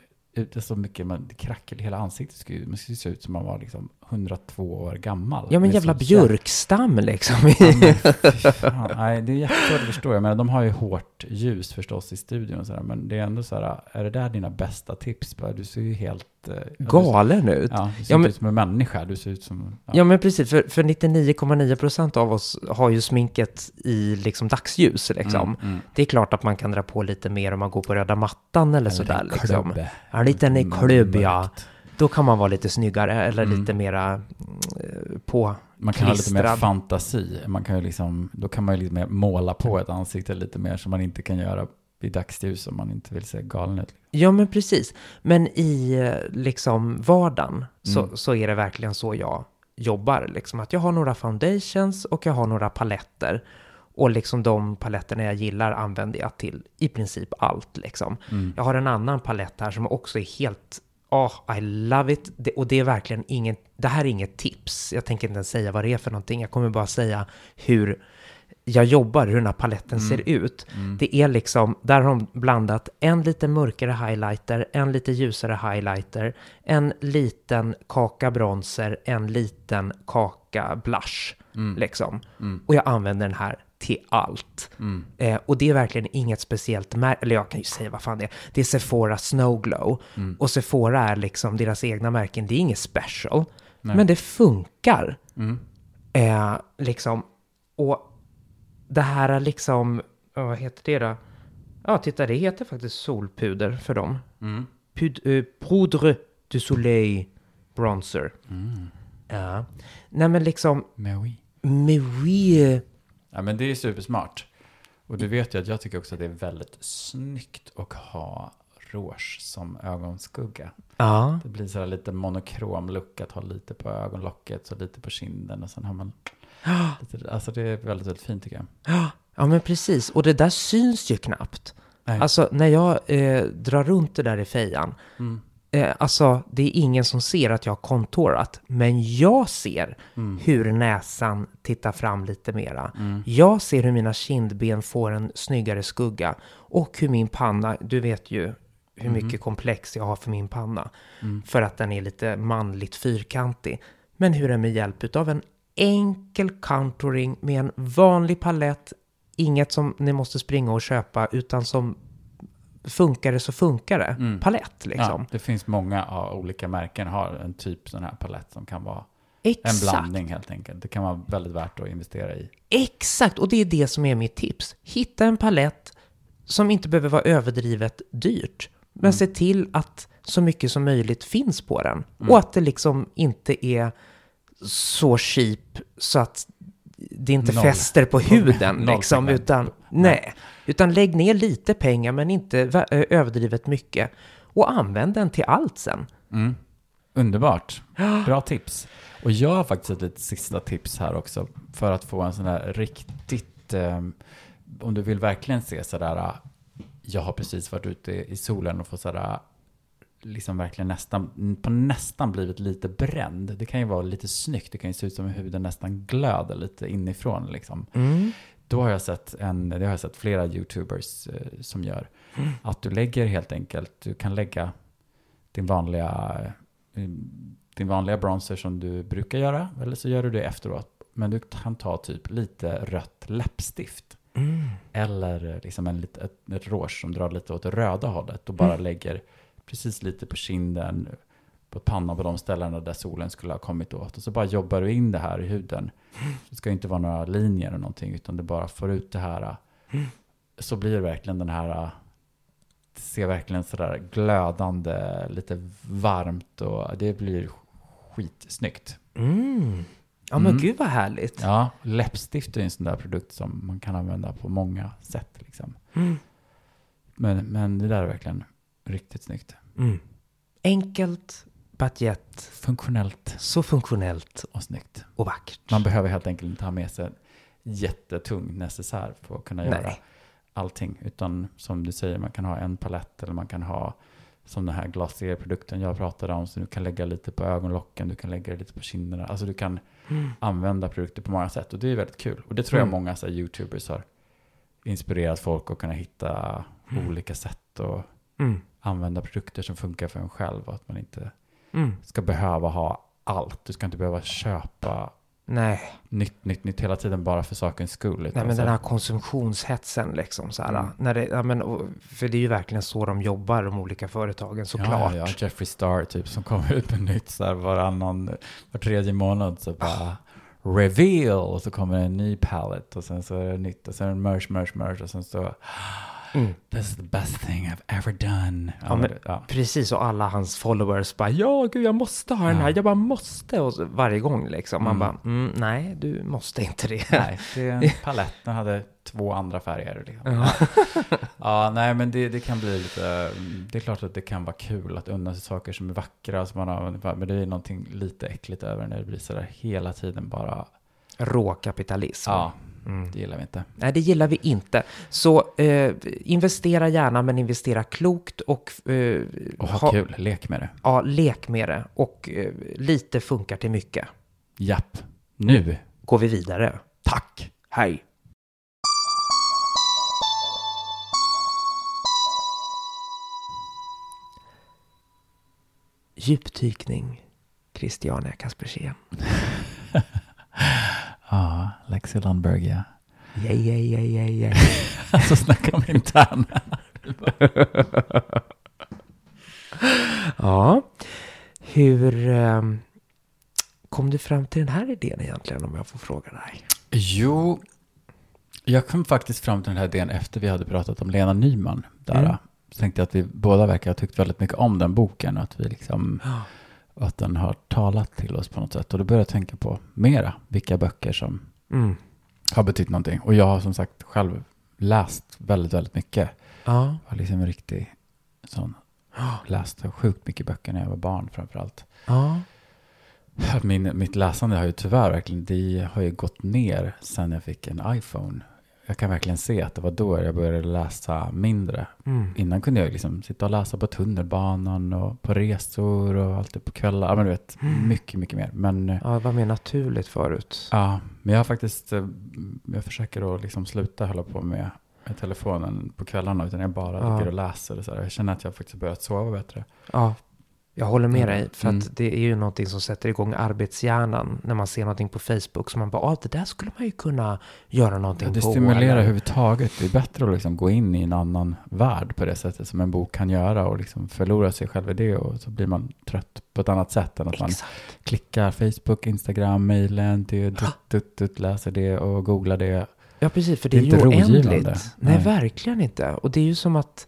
så mycket, man, krackel i hela ansiktet skulle man skulle se ut som man var liksom 102 år gammal. ja, men jävla björkstam liksom. Ja, men *laughs* fan. Nej, det är jättesvårt att förstå. Jag menar, de har ju hårt ljus förstås i studion och sådär, men det är ändå så här, är det där dina bästa tips? Du ser ju helt... eh, ja, du Galen ut. Ja, du ser Ja, men- ut som en människa, du ser ut som... Ja men precis, för, för 99,9% av oss har ju sminket i liksom dagsljus liksom. Mm, mm. Det är klart att man kan dra på lite mer om man går på röda mattan eller sådär en liksom. klubb. Ja, en liten Mm, klubb ja. mörkt. Då kan man vara lite snyggare eller Mm. lite mera mm, på. Man kan ha lite mer fantasi. Man kan ju liksom, då kan man ju lite mer måla på ett ansikte lite mer som man inte kan göra i dagsljus om man inte vill se galen ut. Ja men precis. Men i eh, liksom vardagen så, Mm. så är det verkligen så jag jobbar. Liksom att jag har några foundations och jag har några paletter. Och liksom de paletterna jag gillar använder jag till i princip allt liksom. Mm. Jag har en annan palett här som också är helt, oh, I love it. Det, och det är verkligen inget, det här är inget tips. Jag tänker inte ens säga vad det är för någonting. Jag kommer bara säga hur jag jobbar, hur den här paletten Mm. ser ut. Mm. Det är liksom, där har de blandat en lite mörkare highlighter, en lite ljusare highlighter, en liten kaka bronzer, en liten kaka blush. Mm. Liksom. Mm. Och jag använder den här till allt. Mm. Eh, och det är verkligen inget speciellt märke, eller jag kan ju säga vad fan det är. Det är Sephora Snow Glow. Mm. Och Sephora är liksom deras egna märken, det är inget special. Nej. Men det funkar. Mm. Eh, liksom. Och det här är liksom, vad heter det då? Ja, titta, det heter faktiskt solpuder för dem. Mm. Pud, eh, poudre du soleil bronzer. Mm. Ja. Nej, men liksom, Mais oui. mais oui. Ja, men det är supersmart. Och du vet ju att jag tycker också att det är väldigt snyggt att ha rouge som ögonskugga. Ja, Det blir så här lite monokrom look att ha lite på ögonlocket och lite på kinden och sen har man *gasps* lite, alltså det är väldigt, väldigt fint tycker jag. *gasps* Ja, men precis. Och det där syns ju knappt. Nej. Alltså, när jag eh, drar runt det där i fejan, Mm. Eh, alltså, det är ingen som ser att jag har kontorat, men jag ser Mm. hur näsan tittar fram lite mera. Jag ser hur mina kindben får en snyggare skugga och hur min panna, du vet ju hur mycket komplex jag har för min panna, för att den är lite manligt fyrkantig. Men hur den med hjälp av en enkel contouring med en vanlig palett, inget som ni måste springa och köpa, utan som funkar det så funkar det. Palett liksom. Ja, det finns många ja, olika märken har en typ sån här palett som kan vara en Exakt. blandning helt enkelt. Det kan vara väldigt värt att investera i. Exakt, och det är det som är mitt tips. Hitta en palett som inte behöver vara överdrivet dyrt. Men se till att så mycket som möjligt finns på den. Och att det liksom inte är så cheap så att det inte Noll. fäster på huden. Noll liksom, pigment. utan, nej. utan lägg ner lite pengar men inte överdrivet mycket. Och använd den till allt sen. Mm. Underbart. *gasps* Bra tips. Och jag har faktiskt ett litet sista tips här också för att få en sån här riktigt, eh, om du vill verkligen se sådär, eh, jag har precis varit ute i solen och fått sådär, liksom verkligen nästan, på nästan blivit lite bränd. Det kan ju vara lite snyggt, det kan ju se ut som att huden nästan glöder lite inifrån liksom. Då har jag sett, en, det har jag sett flera YouTubers eh, som gör. Att du lägger helt enkelt, du kan lägga din vanliga, eh, din vanliga bronzer som du brukar göra. Eller så gör du det efteråt. Men du kan ta typ lite rött läppstift. Eller liksom en, ett, ett rouge som drar lite åt det röda hållet. Och bara lägger precis lite på kinden, på pannan, på de ställena där solen skulle ha kommit åt. Och så bara jobbar du in det här i huden. Det ska inte vara några linjer eller någonting, utan det bara får ut det här. Så blir det verkligen den här, det ser verkligen sådär glödande, lite varmt och det blir skitsnyggt. Mm. Ja men Mm. gud vad härligt. Ja, läppstift är en sån där produkt som man kan använda på många sätt. Liksom. Mm. Men, men det där är verkligen riktigt snyggt. Mm. Enkelt, but yet Funktionellt så funktionellt och snyggt. och vackert. Man behöver helt enkelt inte ha med sig jättetung necessär för att kunna göra Nej. allting. Utan som du säger, man kan ha en palett eller man kan ha som den här Glacier-produkten jag pratade om. Så du kan lägga lite på ögonlocken, du kan lägga lite på kinderna. Alltså du kan använda produkter på många sätt och det är väldigt kul. Och det tror jag Mm. många så här, YouTubers har inspirerat folk att kunna hitta olika sätt att Mm. Använda produkter som funkar för en själv och att man inte Mm. ska behöva ha allt. Du ska inte behöva köpa Nej. nytt, nytt, nytt hela tiden bara för sakens skull. Nej, men den här konsumtionshetsen liksom så här. Mm. När det, ja, men, för det är ju verkligen så de jobbar, de olika företagen såklart. Ja, ja, Jeffree Star typ som kommer ut med nytt så här varannan, var tredje månad så bara reveal och så kommer en ny palette och sen så är det nytt och sen merch, merch, merch och sen så Mm. this is the best thing I've ever done. Ja, men- ja. Precis, och alla hans followers bara ja, gud, jag måste ha den här, Ja. jag bara måste. Och så, varje gång liksom, man Mm. bara mm, nej, du måste inte det. Nej, det är en *laughs* palett. Den hade två andra färger. Liksom. Ja. Ja, nej, men det, det kan bli lite... Det är klart att det kan vara kul att unna sig saker som är vackra. Som man har, men det är någonting lite äckligt över när det blir sådär hela tiden bara... Råkapitalism. Ja, Mm. det gillar vi inte. Nej, det gillar vi inte. Så eh, investera gärna, men investera klokt och eh, Och ha kul, lek med det. Ja, lek med det. Och eh, lite funkar till mycket. Japp. Nu. Går vi vidare. Tack. Hej! Djupdykning, Christiania Kaspersen. *laughs* Ja, Lexi Lundberg, ja. Yay, yay, yay, yay, yay. Alltså *laughs* snacka om intern. Ja, hur eh, kom du fram till den här idén egentligen om jag får fråga dig? Jo, jag kom faktiskt fram till den här idén efter vi hade pratat om Lena Nyman. Där Mm. Så tänkte jag att vi båda verkar ha tyckt väldigt mycket om den boken. Och att, vi liksom, och att den har talat till oss på något sätt. Och då började jag tänka på mera vilka böcker som Mm. har betytt någonting. Och jag har som sagt själv läst väldigt, väldigt mycket. Ja. Jag var liksom en riktig sån. Läste sjukt mycket böcker när jag var barn framförallt. Ja. Min, mitt läsande har ju tyvärr verkligen, det har ju gått ner sen jag fick en iPhone. Jag kan verkligen se att det var då jag började läsa mindre. Mm. Innan kunde jag liksom sitta och läsa på tunnelbanan och på resor och alltid på kvällar. Ja, men du vet, Mm. mycket, mycket mer. Men eh, Ja, det var mer naturligt förut. Ja, men jag har faktiskt, eh, jag försöker att liksom sluta hålla på med, med telefonen på kvällarna, utan jag bara Ja. ligger och läser. Och så här. Jag känner att jag faktiskt börjat sova bättre. Ja, jag håller med Mm. dig. För att Mm. det är ju någonting som sätter igång arbetshjärnan när man ser någonting på Facebook. Så man bara, ah, det där skulle man ju kunna göra någonting Ja, det på. stimulerar eller- överhuvudtaget. Det är bättre att liksom gå in i en annan värld på det sättet som en bok kan göra och liksom förlora sig själv i det och så blir man trött på ett annat sätt än att man Exakt. klickar Facebook, Instagram, det, dutt, dutt, läser det och googlar det. Ja, precis. För det, Det är är ju oändligt. Nej, Nej. verkligen inte. Och det är ju som att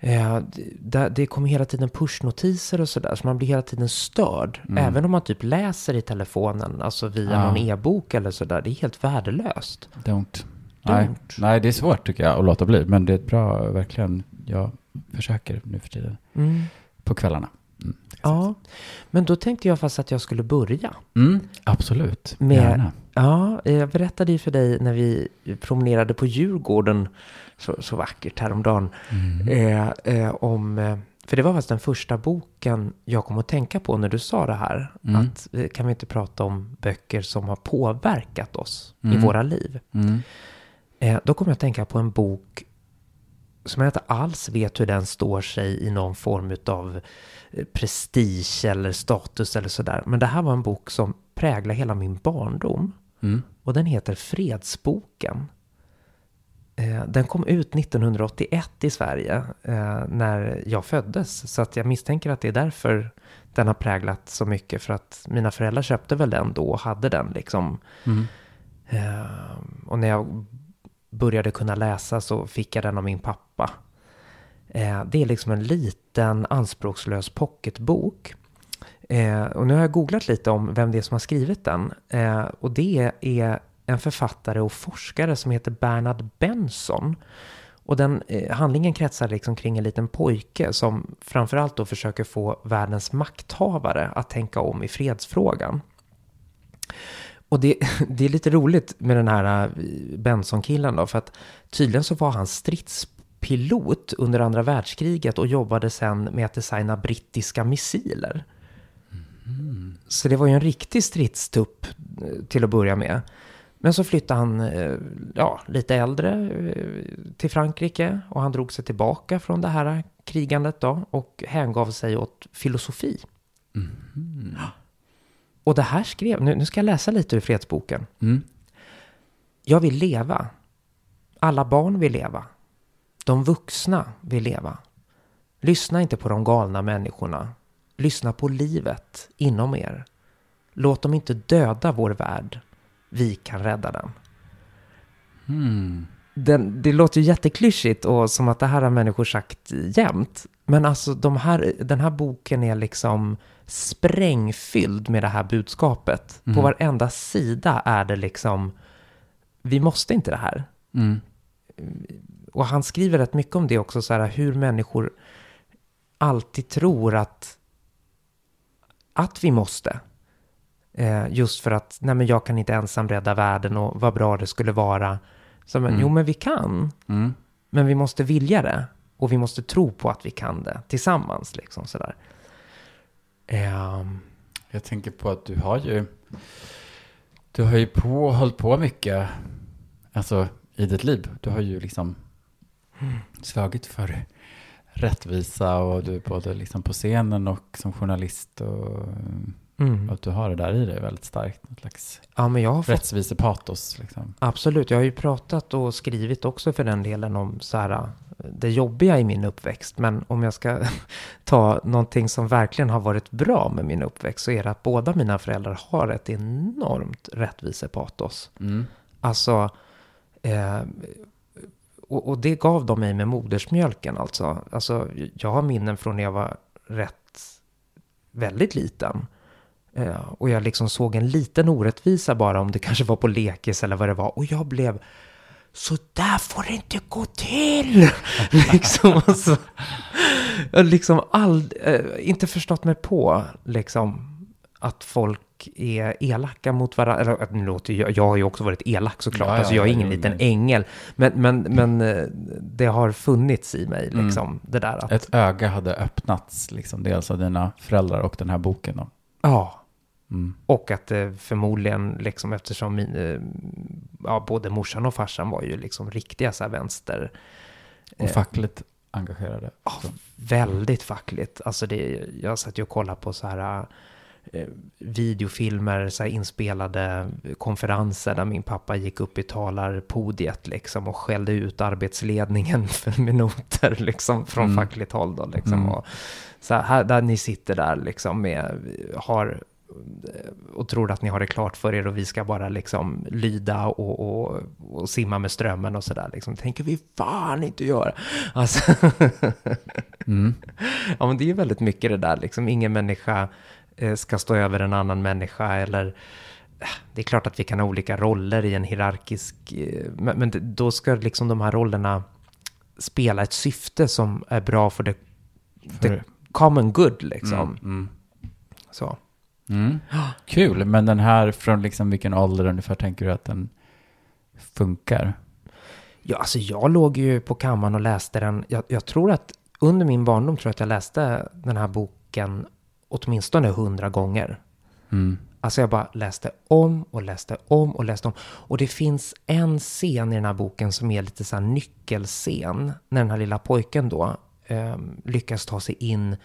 eh, det, det kommer hela tiden pushnotiser och sådär. Så man blir hela tiden störd. Mm. Även om man typ läser i telefonen, alltså via Ja. någon e-bok eller sådär. Det är helt värdelöst. Don't. Nej, nej, det är svårt tycker jag att låta bli. Men det är bra, verkligen, jag försöker nu för tiden. Mm. På kvällarna. Mm. Ja, men då tänkte jag fast att jag skulle börja. Mm, absolut. Med- Gärna. Ja, jag berättade ju för dig när vi promenerade på Djurgården så, så vackert häromdagen. Mm. Eh, eh, om, eh, för det var faktiskt den första boken jag kom att tänka på när du sa det här. Mm. Att eh, kan vi inte prata om böcker som har påverkat oss i Mm. våra liv? Mm. Eh, då kom jag att tänka på en bok som jag inte alls vet hur den står sig i någon form av prestige eller status eller sådär. Men det här var en bok som präglar hela min barndom. Mm. Och den heter Fredsboken. Eh, Den kom ut 1981 i Sverige eh, när jag föddes. Så att jag misstänker att det är därför den har präglat så mycket. För att mina föräldrar köpte väl den då och hade den liksom. Mm. Eh, Och när jag började kunna läsa så fick jag den av min pappa. Det är liksom en liten anspråkslös pocketbok. Och nu har jag googlat lite om vem det är som har skrivit den. Och det är en författare och forskare som heter Bernard Benson. Och den eh, handlingen kretsar liksom kring en liten pojke som framförallt då försöker få världens makthavare att tänka om i fredsfrågan. Och det, *laughs* det är lite roligt med den här eh, Benson-killen då, för att tydligen så var han stridspilot under andra världskriget och jobbade sen med att designa brittiska missiler. Så det var ju en riktig stridstupp eh, till att börja med. Men så flyttade han, eh, ja, lite äldre eh, till Frankrike och han drog sig tillbaka från det här krigandet då och hängav sig åt filosofi. Mm. Och det här skrev, nu, nu ska jag läsa lite ur fredsboken. Mm. Jag vill leva. Alla barn vill leva. De vuxna vill leva. Lyssna inte på de galna människorna. Lyssna på livet inom er. Låt dem inte döda vår värld. Vi kan rädda den. Mm. den det låter ju jätteklyschigt och som att det här har människor sagt jämt. Men alltså de här, den här boken är liksom sprängfylld med det här budskapet. På Mm. varenda sida är det liksom, vi måste inte det här. Mm. Och han skriver rätt mycket om det också, så här, hur människor alltid tror att, att vi måste. Eh, just för att, nej men jag kan inte ensam rädda världen och vad bra det skulle vara. Så, men, Mm. Jo, men vi kan. Mm. Men vi måste vilja det. Och vi måste tro på att vi kan det tillsammans. Liksom sådär. Ehm, Jag tänker på att du har ju, du har ju på, hållit på mycket, alltså i ditt liv. Du har ju liksom slagit för rättvisa och du är både liksom på scenen och som journalist och mm. att du har det där i dig väldigt starkt. Något slags Ja, men jag har rättvisepatos liksom. Absolut, jag har ju pratat och skrivit också för den delen om så här, det jobbiga i min uppväxt. Men om jag ska *laughs* ta någonting som verkligen har varit bra med min uppväxt så är det att båda mina föräldrar har ett enormt rättvisepatos. Mm. Alltså, eh, och, och det gav de mig med modersmjölken alltså. Alltså, jag har minnen från när jag var rätt, väldigt liten. Eh, och jag liksom såg en liten orättvisa bara om det *laughs* kanske var på lekis eller vad det var. Och jag blev, så där får det inte gå till! *laughs* liksom, alltså, liksom all, eh, inte förstått mig på liksom att folk är elaka mot varandra. Eller, nu låter jag, jag har ju också varit elak såklart, Ja, ja, alltså jag är ingen jo, liten men- ängel. Men, men, men eh, det har funnits i mig, Mm. liksom, det där att... Ett öga hade öppnats, liksom, dels av dina föräldrar och den här boken. Då. Ja, Mm. och att det förmodligen, liksom, eftersom min, eh, ja, både morsan och farsan var ju liksom riktiga så här vänster... Och eh, fackligt engagerade. Ja, väldigt fackligt. Alltså det, jag satt ju och kollade på så här eh, videofilmer, så här inspelade konferenser där min pappa gick upp i talarpodiet liksom och skällde ut arbetsledningen *laughs* för minuter liksom från Mm. fackligt håll då liksom. Mm. Och så här, där ni sitter där liksom med, har och tror att ni har det klart för er och vi ska bara liksom lyda och, och, och simma med strömmen och sådär liksom. tänker vi fan inte göra. Alltså, Mm. *laughs* Ja, men det är ju väldigt mycket det där, liksom ingen människa eh, ska stå över en annan människa eller eh, det är klart att vi kan ha olika roller i en hierarkisk, eh, men, då ska liksom de här rollerna spela ett syfte som är bra för det, the common good liksom. Mm. Mm. Så. Mm. *gasps* Kul, men den här från liksom vilken ålder ungefär tänker du att den funkar? Ja, alltså jag låg ju på kammaren och läste den. Jag, jag tror att under min barndom tror jag att jag läste den här boken åtminstone hundra gånger. Mm. Alltså jag bara läste om och läste om och läste om. Och det finns en scen i den här boken som är lite så här nyckelscen. När den här lilla pojken då eh, lyckas ta sig in eh,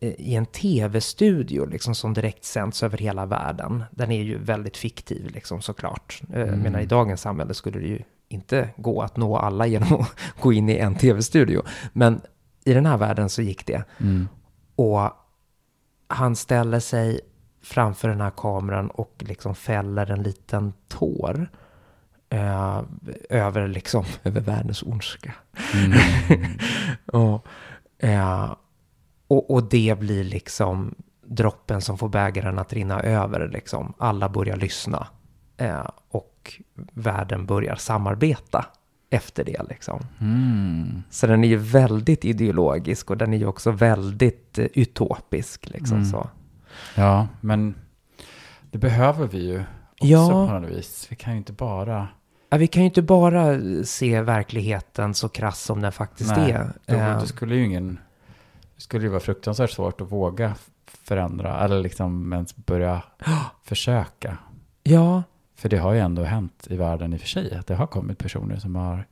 i en tv-studio liksom, som direkt sänds över hela världen. Den är ju väldigt fiktiv liksom, såklart. Eh, Jag menar i dagens samhälle skulle det ju inte gå att nå alla genom *laughs* att gå in i en tv-studio. Men i den här världen så gick det. Mm. Och han ställer sig framför den här kameran och liksom fäller en liten tår. Eh, över liksom, över världens ondska. *laughs* Mm. och, eh, och, och det blir liksom droppen som får bägaren att rinna över liksom. Alla börjar lyssna. Eh, och världen börjar samarbeta efter det liksom. Mm. Så den är ju väldigt ideologisk och den är ju också väldigt eh, utopisk liksom Mm. så. Ja, men det behöver vi ju också Ja. på något vis. Vi kan ju inte bara... Ja, vi kan ju inte bara se verkligheten så krass som den faktiskt är. Då, Eh, det skulle ju ingen... Det skulle ju vara fruktansvärt svårt att våga förändra eller liksom ens börja *gasps* försöka. ja, För det har ju ändå hänt i världen i och för sig att det har kommit personer som har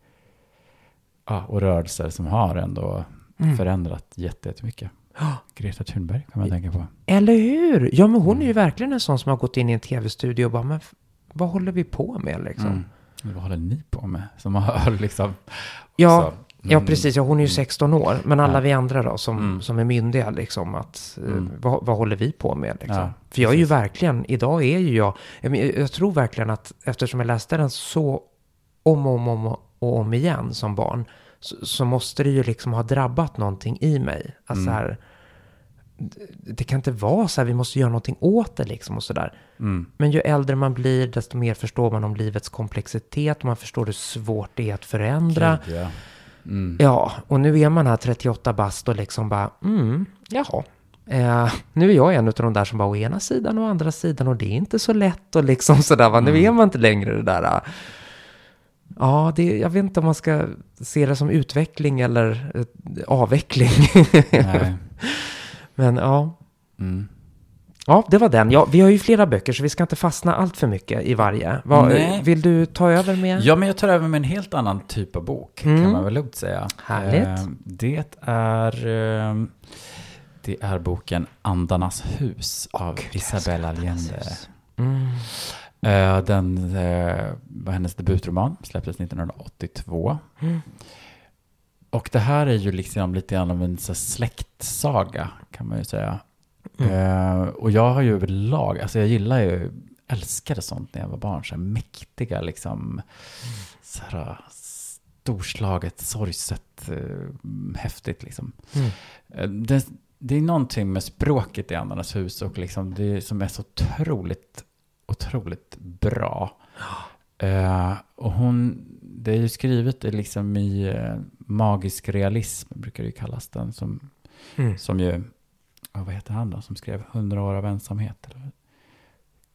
ja, och rörelser som har ändå Mm. förändrat jätte- jättemycket. *gasps* Greta Thunberg kan man tänka på. eller hur? Ja, men hon är Mm. ju verkligen en sån som har gått in i en tv-studio och bara, men vad håller vi på med liksom? Mm. Vad håller ni på med? Som har *laughs* liksom... Ja, också- Ja, Mm. precis. Ja, hon är ju 16 år. Men alla Ja. vi andra då, som, Mm. som är myndiga, liksom, att, eh, Mm. vad, vad håller vi på med? Liksom? Ja, För jag är ju verkligen, idag är ju jag, jag, jag tror verkligen att eftersom jag läste den så om och om, om och om igen som barn, så, så måste det ju liksom ha drabbat någonting i mig. Alltså Mm. här, det, det kan inte vara så här, vi måste göra någonting åt det liksom och sådär. Mm. Men ju äldre man blir, desto mer förstår man om livets komplexitet, man förstår hur svårt det är att förändra. Gud, ja. Mm. Ja, och nu är man här 38 bast och liksom bara, mm, jaha. Eh, nu är jag en av de där som bara å ena sidan och andra sidan och det är inte så lätt och liksom sådär va. Nu Mm. är man inte längre det där. ah. Ja, det, jag vet inte om man ska se det som utveckling eller eh, avveckling. *laughs* Men ja, Mm. Ja, det var den. Ja, vi har ju flera böcker så vi ska inte fastna allt för mycket i varje. Vad, vill du ta över med? Ja, men jag tar över med en helt annan typ av bok, Mm. kan man väl lugnt säga. Härligt. Eh, det är... eh, Det är boken Andarnas hus av jag Isabella Allende. Mm. Den var hennes debutroman, släpptes 1982. Mm. Och det här är ju liksom lite grann av en så släktsaga, kan man ju säga. Mm. Eh, och jag har ju överlag, alltså jag gillar ju, älskade sånt när jag var barn, så här mäktiga liksom, så här storslaget, sorgset, eh, häftigt liksom. Mm. Eh, det, det är någonting med språket i Andarnas hus och liksom det som är så otroligt, otroligt bra. Eh, och hon, det är ju skrivet i liksom i eh, magisk realism, brukar det ju kallas den, som, Mm. som ju, ja, vad heter han då, som skrev 100 år av ensamhet? Eller?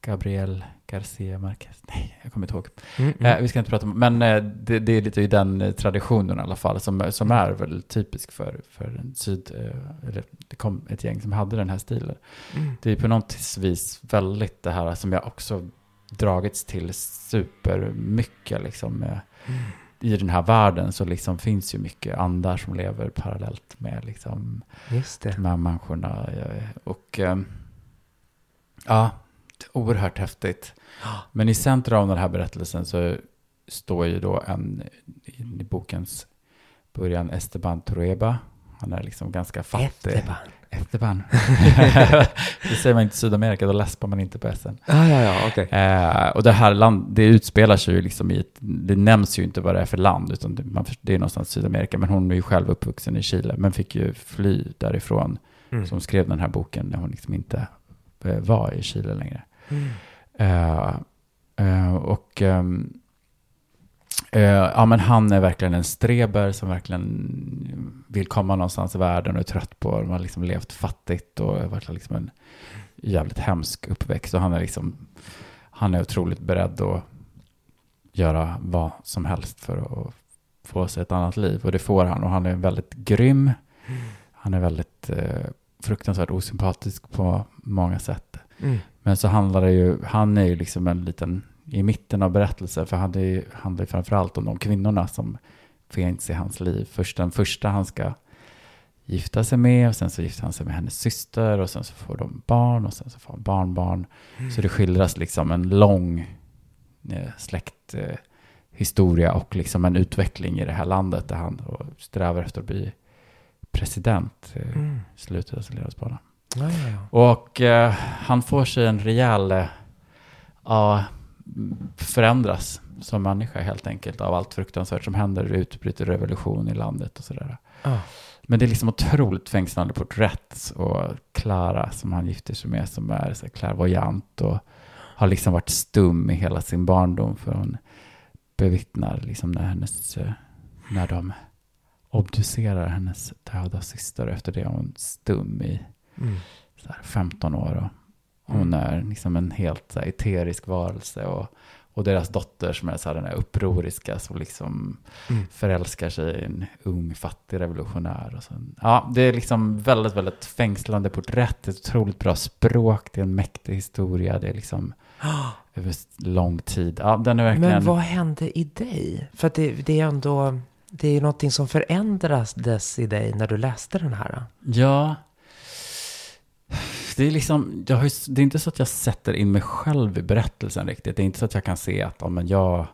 Gabriel Garcia Marquez. *laughs* Nej, jag kommer inte ihåg. Mm, Eh, vi ska inte prata om, men eh, det, det är lite i den eh, traditionen i alla fall som, som är väldigt typisk för, för en syd, eh, eller det kom ett gäng som hade den här stilen. Mm. Det är på något vis väldigt det här som jag också dragits till supermycket liksom. I den här världen så liksom finns ju mycket andar som lever parallellt med liksom de här människorna. Och eh, ja, oerhört häftigt. *gasps* Men i centrum av den här berättelsen så står ju då en, i bokens början, Esteban Trueba. Han är liksom ganska fattig. Efterban. Esteban. *laughs* det säger man inte i Sydamerika, då läspar man inte på S'n. Ah, ja, ja, okej. Eh, och det här land, det utspelar sig ju liksom i ett, det nämns ju inte vad det är för land, utan det, man, det är någonstans Sydamerika, men hon är ju själv uppvuxen i Chile, men fick ju fly därifrån, Mm. som skrev den här boken när hon liksom inte eh, var i Chile längre. Mm. Eh, eh, och ehm, eh, ja, men han är verkligen en streber som verkligen vill komma någonstans i världen och är trött på De har liksom levt fattigt och varit liksom en jävligt hemsk uppväxt. Och han är liksom, han är otroligt beredd att göra vad som helst för att få sig ett annat liv. Och det får han. Och han är väldigt grym. Han är väldigt eh, fruktansvärt osympatisk på många sätt. Mm. Men så handlar det ju, han är ju liksom en liten, i mitten av berättelsen, för ju, handlar ju framförallt om de kvinnorna som finns i hans liv. Först den första han ska gifta sig med, och sen så gifter han sig med hennes syster, och sen så får de barn, och sen så får han barnbarn. Så det skildras liksom en lång eh, släkthistoria eh, och liksom en utveckling i det här landet där han strävar efter att bli president eh, Mm. i slutet av sin levnadsbana. Ja, ja, ja. Och eh, han får sig en rejäl, ja, förändras som människa helt enkelt av allt fruktansvärt som händer. Det utbryter revolution i landet och sådär. Ah. Men det är liksom otroligt fängslande porträtt och Clara som han gifter sig med som är så clairvoyant och har liksom varit stum i hela sin barndom för hon bevittnar liksom när hennes, när de obducerar hennes döda syster efter det är hon stum i Mm. så här 15 år. Och hon är liksom en helt så här, eterisk varelse. Och, och deras dotter som är så här, den här upproriska som liksom Mm. förälskar sig i en ung fattig revolutionär. Och sen, ja, det är liksom väldigt, väldigt fängslande porträtt. Ett otroligt bra språk. Det är en mäktig historia. Det är liksom *gasps* över lång tid. Ja, den är verkligen... Men vad hände i dig? För att det, det är ändå, det är någonting som förändrades i dig när du läste den här. Ja. Det är liksom, jag har det är inte så att jag sätter in mig själv i berättelsen riktigt. Det är inte så att jag kan se att, ja men jag...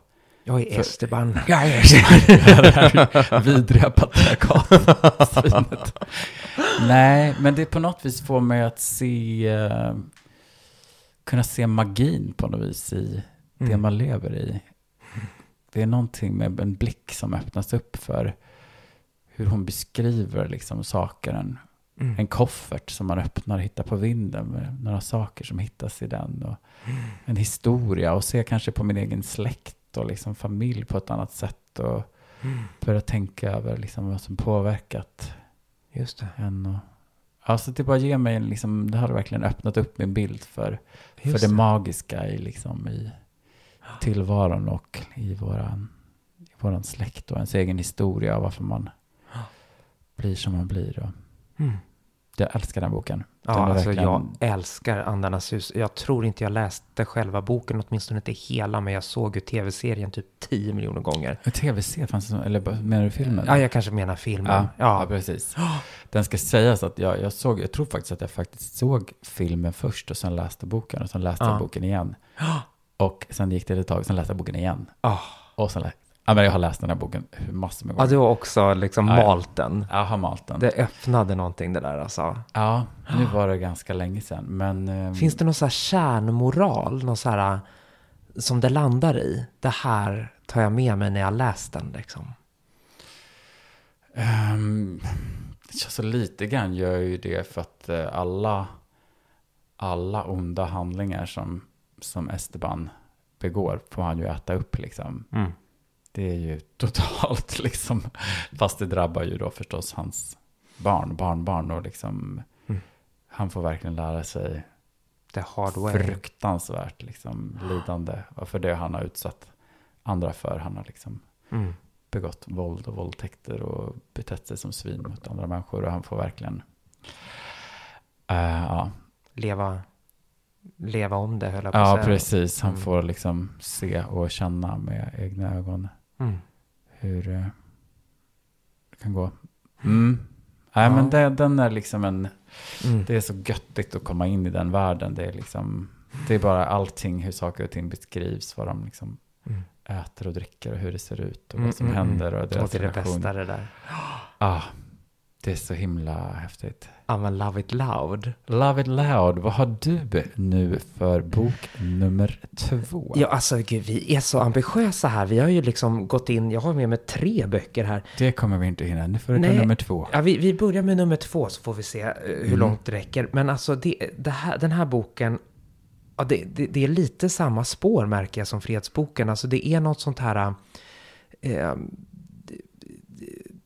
Jag är För- Esteban. Jag är *laughs* det här vidriga patriarkatsvinet. Nej, men det på något vis får mig att se, eh, kunna se magin på något vis i det Mm. man lever i. Det är någonting med en blick som öppnas upp för hur hon beskriver liksom saker. En, Mm. en koffert som man öppnar och hittar på vinden med några saker som hittas i den. Och en historia och se kanske på min egen släkt och liksom familj på ett annat sätt. Och Mm. börja tänka över liksom vad som påverkat Just det. en. Och, alltså det bara ger mig en, liksom, det har verkligen öppnat upp min bild för, för det det. magiska i, liksom, i tillvaron och i våran, i våran släkt och ens egen historia och varför man blir som man blir. Och Mm. Jag älskar den boken. Ja, Den är alltså verkligen- jag älskar Andarnas hus. Jag tror inte jag läste själva boken, åtminstone inte hela, men jag såg ju tv-serien typ 10 miljoner gånger. En tv-serie fanns eller menar du filmen? Ja, jag kanske menar filmen. Ja, ja. Ja, precis. Den ska sägas att jag, jag såg, jag tror faktiskt att jag faktiskt såg filmen först och sen läste boken och sen läste Ja. jag boken igen. Och sen gick det ett tag, sen läste jag boken igen. Ah. Och sen läste ja, men jag har läst den här boken massor med ja gånger. du har också liksom Ja, ja. malt den. Jag har malt den. Det öppnade någonting det där alltså. Ja, nu var det ganska länge sedan. Men, ehm, Finns det någon så här kärnmoral, någon så här som det landar i? Det här tar jag med mig när jag läst den liksom. Um, så lite grann gör jag ju det för att eh, alla, alla onda handlingar som, som Esteban begår får han ju äta upp liksom. Mm. Det är ju totalt *laughs* liksom, fast det drabbar ju då förstås hans barn, barnbarn och liksom, Mm. han får verkligen lära sig The hard way. fruktansvärt liksom, lidande. Och för det han har utsatt andra för. Han har liksom Mm. begått våld och våldtäkter och betett sig som svin mot andra människor. Och han får verkligen... Eh, ja, Leva, leva om det, höll jag på ja säga. precis. Han Mm. får liksom se och känna med egna ögon Mm. hur eh, det kan gå. Mm. Nej, Ja. men det, den är liksom en... Mm. Det är så göttigt att komma in i den världen. Det är liksom... Det är bara allting, hur saker och ting beskrivs, vad de liksom Mm. äter och dricker och hur det ser ut och Mm, vad som mm, händer och Och deras det är det relation. bästa det där. Ah, det är så himla häftigt. Ja, men love it loud. Love it loud. Vad har du nu för bok nummer två? Ja, alltså gud, vi är så ambitiösa här. Vi har ju liksom gått in, jag har med mig tre böcker här. Det kommer vi inte hinna. Nu får du ta nummer två. Ja, vi, vi börjar med nummer två så får vi se eh, hur Mm. långt det räcker. Men alltså det, det här, den här boken, ja, det, det, det är lite samma spår märker jag som Fredsboken. Alltså det är något sånt här, eh,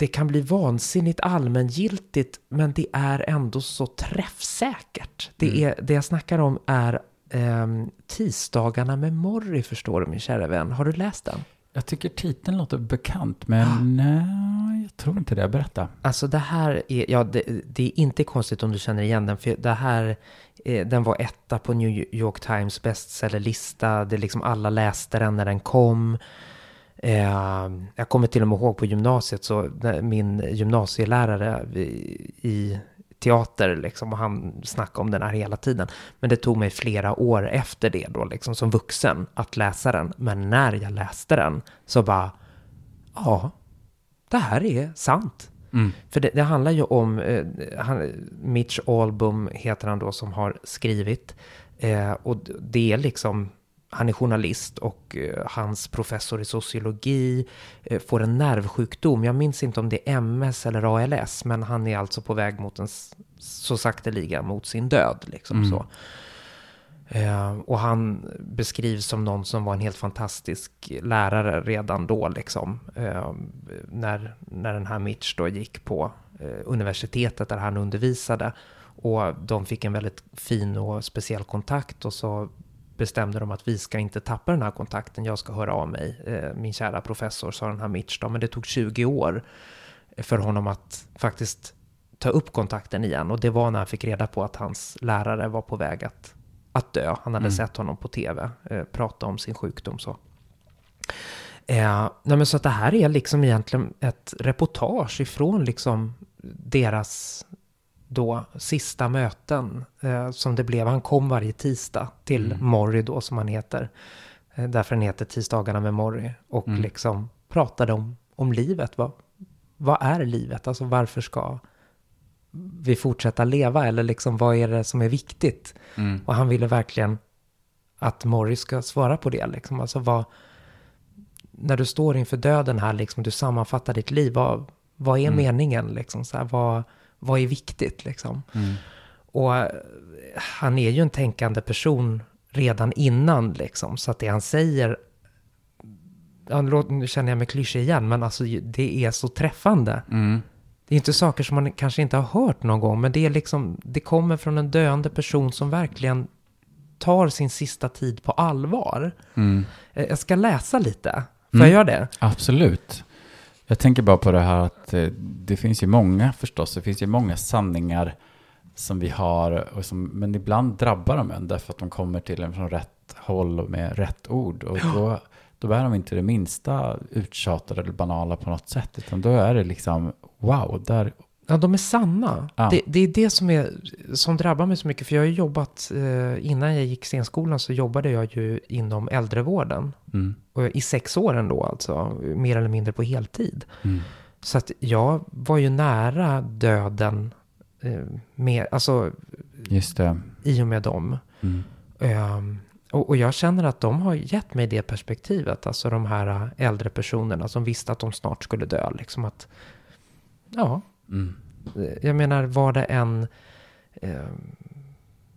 det, kan bli vansinnigt allmängiltigt men det är ändå så träffsäkert. Det, Mm. är, det jag snackar om är eh, Tisdagarna med Morrie förstår du min kära vän. Har du läst den? Jag tycker titeln låter bekant, men nej, jag tror inte det. Berätta. Alltså det här är, ja det, det är inte konstigt om du känner igen den, för det här, eh, den var etta på New York Times bestsellerlista, det liksom alla läste den när den kom. Eh, jag kommer till och med ihåg på gymnasiet, så min gymnasielärare i teater, liksom, och han snackade om den här hela tiden. Men det tog mig flera år efter det då, liksom som vuxen, att läsa den. Men när jag läste den så bara, ja, det här är sant. Mm. För det, det handlar ju om, eh, han, Mitch Album heter han då som har skrivit. Eh, och det är liksom, han är journalist och eh, hans professor i sociologi eh, får en nervsjukdom. Jag minns inte om det är MS eller ALS, men han är alltså på väg mot en, så sakteliga mot sin död. Liksom Mm. så. Eh, och han beskrivs som någon som var en helt fantastisk lärare redan då, liksom. Eh, när, när den här Mitch då gick på universitetet där han undervisade. Och de fick en väldigt fin och speciell kontakt och så bestämde de att vi ska inte tappa den här kontakten, jag ska höra av mig. Eh, min kära professor, sa den här Mitch då, men det tog 20 år för honom att faktiskt ta upp kontakten igen. Och det var när han fick reda på att hans lärare var på väg att, att dö. Han hade Mm. sett honom på tv eh, prata om sin sjukdom. Så. Eh, nej men så att det här är liksom egentligen ett reportage ifrån liksom deras då sista möten eh, som det blev. Han kom varje tisdag till Mm. Morrie då som han heter. Eh, därför den heter Tisdagarna med Morrie. Och Mm. liksom pratade om, om livet. Vad, vad är livet? Alltså varför ska vi fortsätta leva? Eller liksom vad är det som är viktigt? Mm. Och han ville verkligen att Morris ska svara på det. Liksom. Alltså vad, när du står inför döden här, liksom, du sammanfattar ditt liv. Vad, vad är Mm. meningen? Liksom, så här, vad, vad är viktigt? Liksom? Mm. Och eh, han är ju en tänkande person redan innan. Liksom, så att det han säger, ja, nu känner jag mig klyschig igen, men alltså, det är så träffande. Mm. Det är inte saker som man kanske inte har hört någon gång, men det är liksom, det kommer från en döende person som verkligen tar sin sista tid på allvar. Mm. Eh, Jag ska läsa lite. Får Mm. jag göra det? Absolut. Jag tänker bara på det här att eh, det finns ju många förstås, det finns ju många sanningar som vi har, och som, men ibland drabbar de en därför att de kommer till en från rätt håll och med rätt ord. Och då, då är de inte det minsta uttjatade eller banala på något sätt, utan då är det liksom wow, där, Ja, de är sanna. Ja. Det, det är det som, är, som drabbar mig så mycket. För jag har jobbat, eh, innan jag gick scenskolan så jobbade jag ju inom äldrevården. mm, Och I sex år ändå alltså, mer eller mindre på heltid. mm, Så att jag var ju nära döden eh, med, alltså, just det. i och med dem. Mm, Ehm, och, och jag känner att de har gett mig det perspektivet. Alltså de här äh, äldre personerna som visste att de snart skulle dö. Liksom att, ja, mm, eh, jag menar var det en... ehm,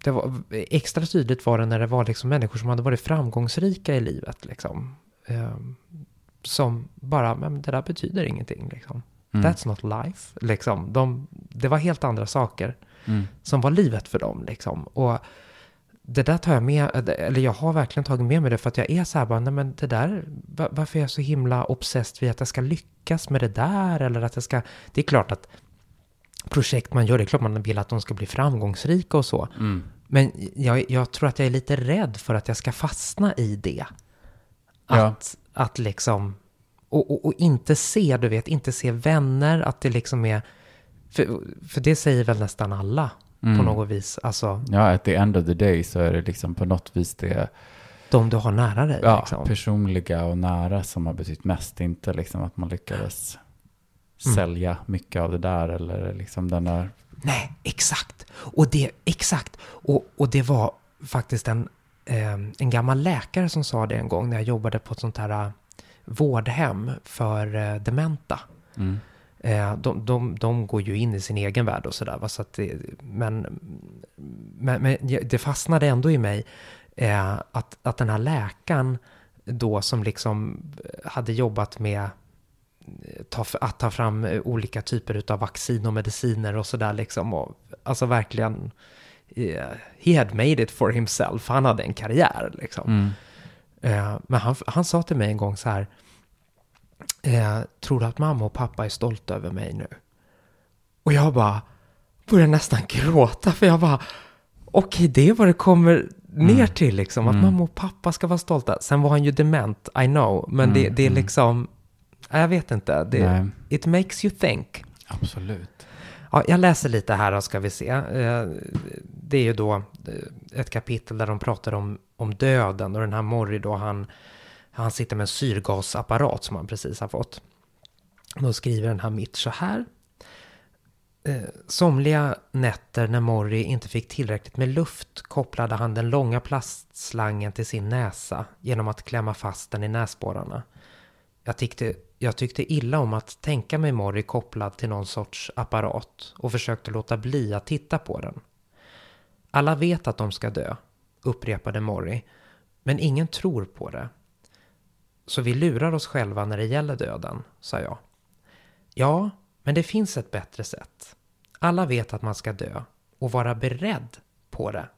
det var, extra tydligt var det när det var liksom människor som hade varit framgångsrika i livet. Liksom, Ehm, som bara, men det där betyder ingenting. Liksom. mm, That's not life. Liksom. De, det var helt andra saker mm, som var livet för dem. Liksom. Och det där tar jag med, eller jag har verkligen tagit med mig det för att jag är så här bara, nej men det där, va- varför är jag så himla obsessed vid att jag ska lyckas med det där eller att jag ska, det är klart att projekt man gör, det är klart man vill att de ska bli framgångsrika och så. Mm. Men jag, jag tror att jag är lite rädd för att jag ska fastna i det. Ja. Att, att liksom, och, och, och inte se, du vet, inte se vänner, att det liksom är, för, för det säger väl nästan alla på Mm. något vis, alltså Ja, at the end of the day så är det liksom på något vis det de du har nära dig. ja, liksom. personliga och nära som har betytt mest. Inte liksom att man lyckades Mm. sälja mycket av det där eller liksom den där. Nej, exakt. Och det, exakt. Och, och det var faktiskt en, eh, en gammal läkare som sa det en gång när jag jobbade på ett sånt här eh, vårdhem för eh, dementa. Mm. Eh, de, de, de går ju in i sin egen värld och sådär. Så det, men, men, men det fastnade ändå i mig eh, att, att den här läkaren då som liksom hade jobbat med eh, ta, att ta fram olika typer av vaccin och mediciner och sådär liksom. Och, alltså verkligen, he had made it for himself. Han hade en karriär liksom. Mm. Men han, han sa till mig en gång så här. Eh, tror du att mamma och pappa är stolta över mig nu? Och jag bara började nästan gråta för jag bara okej det är vad det kommer ner Mm. till liksom. Att Mm. mamma och pappa ska vara stolta. Sen var han ju dement, I know. Men det, Mm, det är mm. liksom, jag vet inte. Det, it makes you think. absolut. Ja, jag läser lite här då ska vi se. Eh, Det är ju då ett kapitel där de pratar om, om döden och den här Morri då han, han sitter med en syrgasapparat som han precis har fått. Då skriver den här mitt så här. Eh, somliga nätter när Morrie inte fick tillräckligt med luft kopplade han den långa plastslangen till sin näsa genom att klämma fast den i näsborrarna. Jag tyckte, jag tyckte illa om att tänka mig Morrie kopplad till någon sorts apparat och försökte låta bli att titta på den. Alla vet att de ska dö, upprepade Morrie, men ingen tror på det. Så vi lurar oss själva när det gäller döden, sa jag. Ja, men det finns ett bättre sätt. Alla vet att man ska dö och vara beredd på det.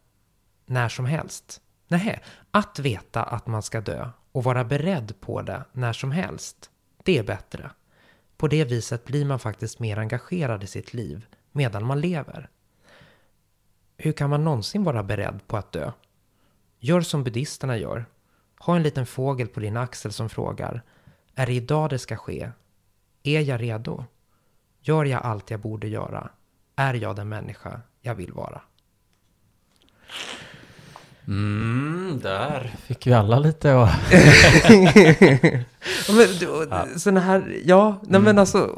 När som helst. Nej, att veta att man ska dö och vara beredd på det när som helst. Det är bättre. På det viset blir man faktiskt mer engagerad i sitt liv medan man lever. Hur kan man någonsin vara beredd på att dö? Gör som buddhisterna gör. Ha en liten fågel på din axel som frågar Är det idag det ska ske? Är jag redo? Gör jag allt jag borde göra? Är jag den människa jag vill vara? Mm, där fick vi alla lite *laughs* och... Ja, men, här, ja, nej men alltså,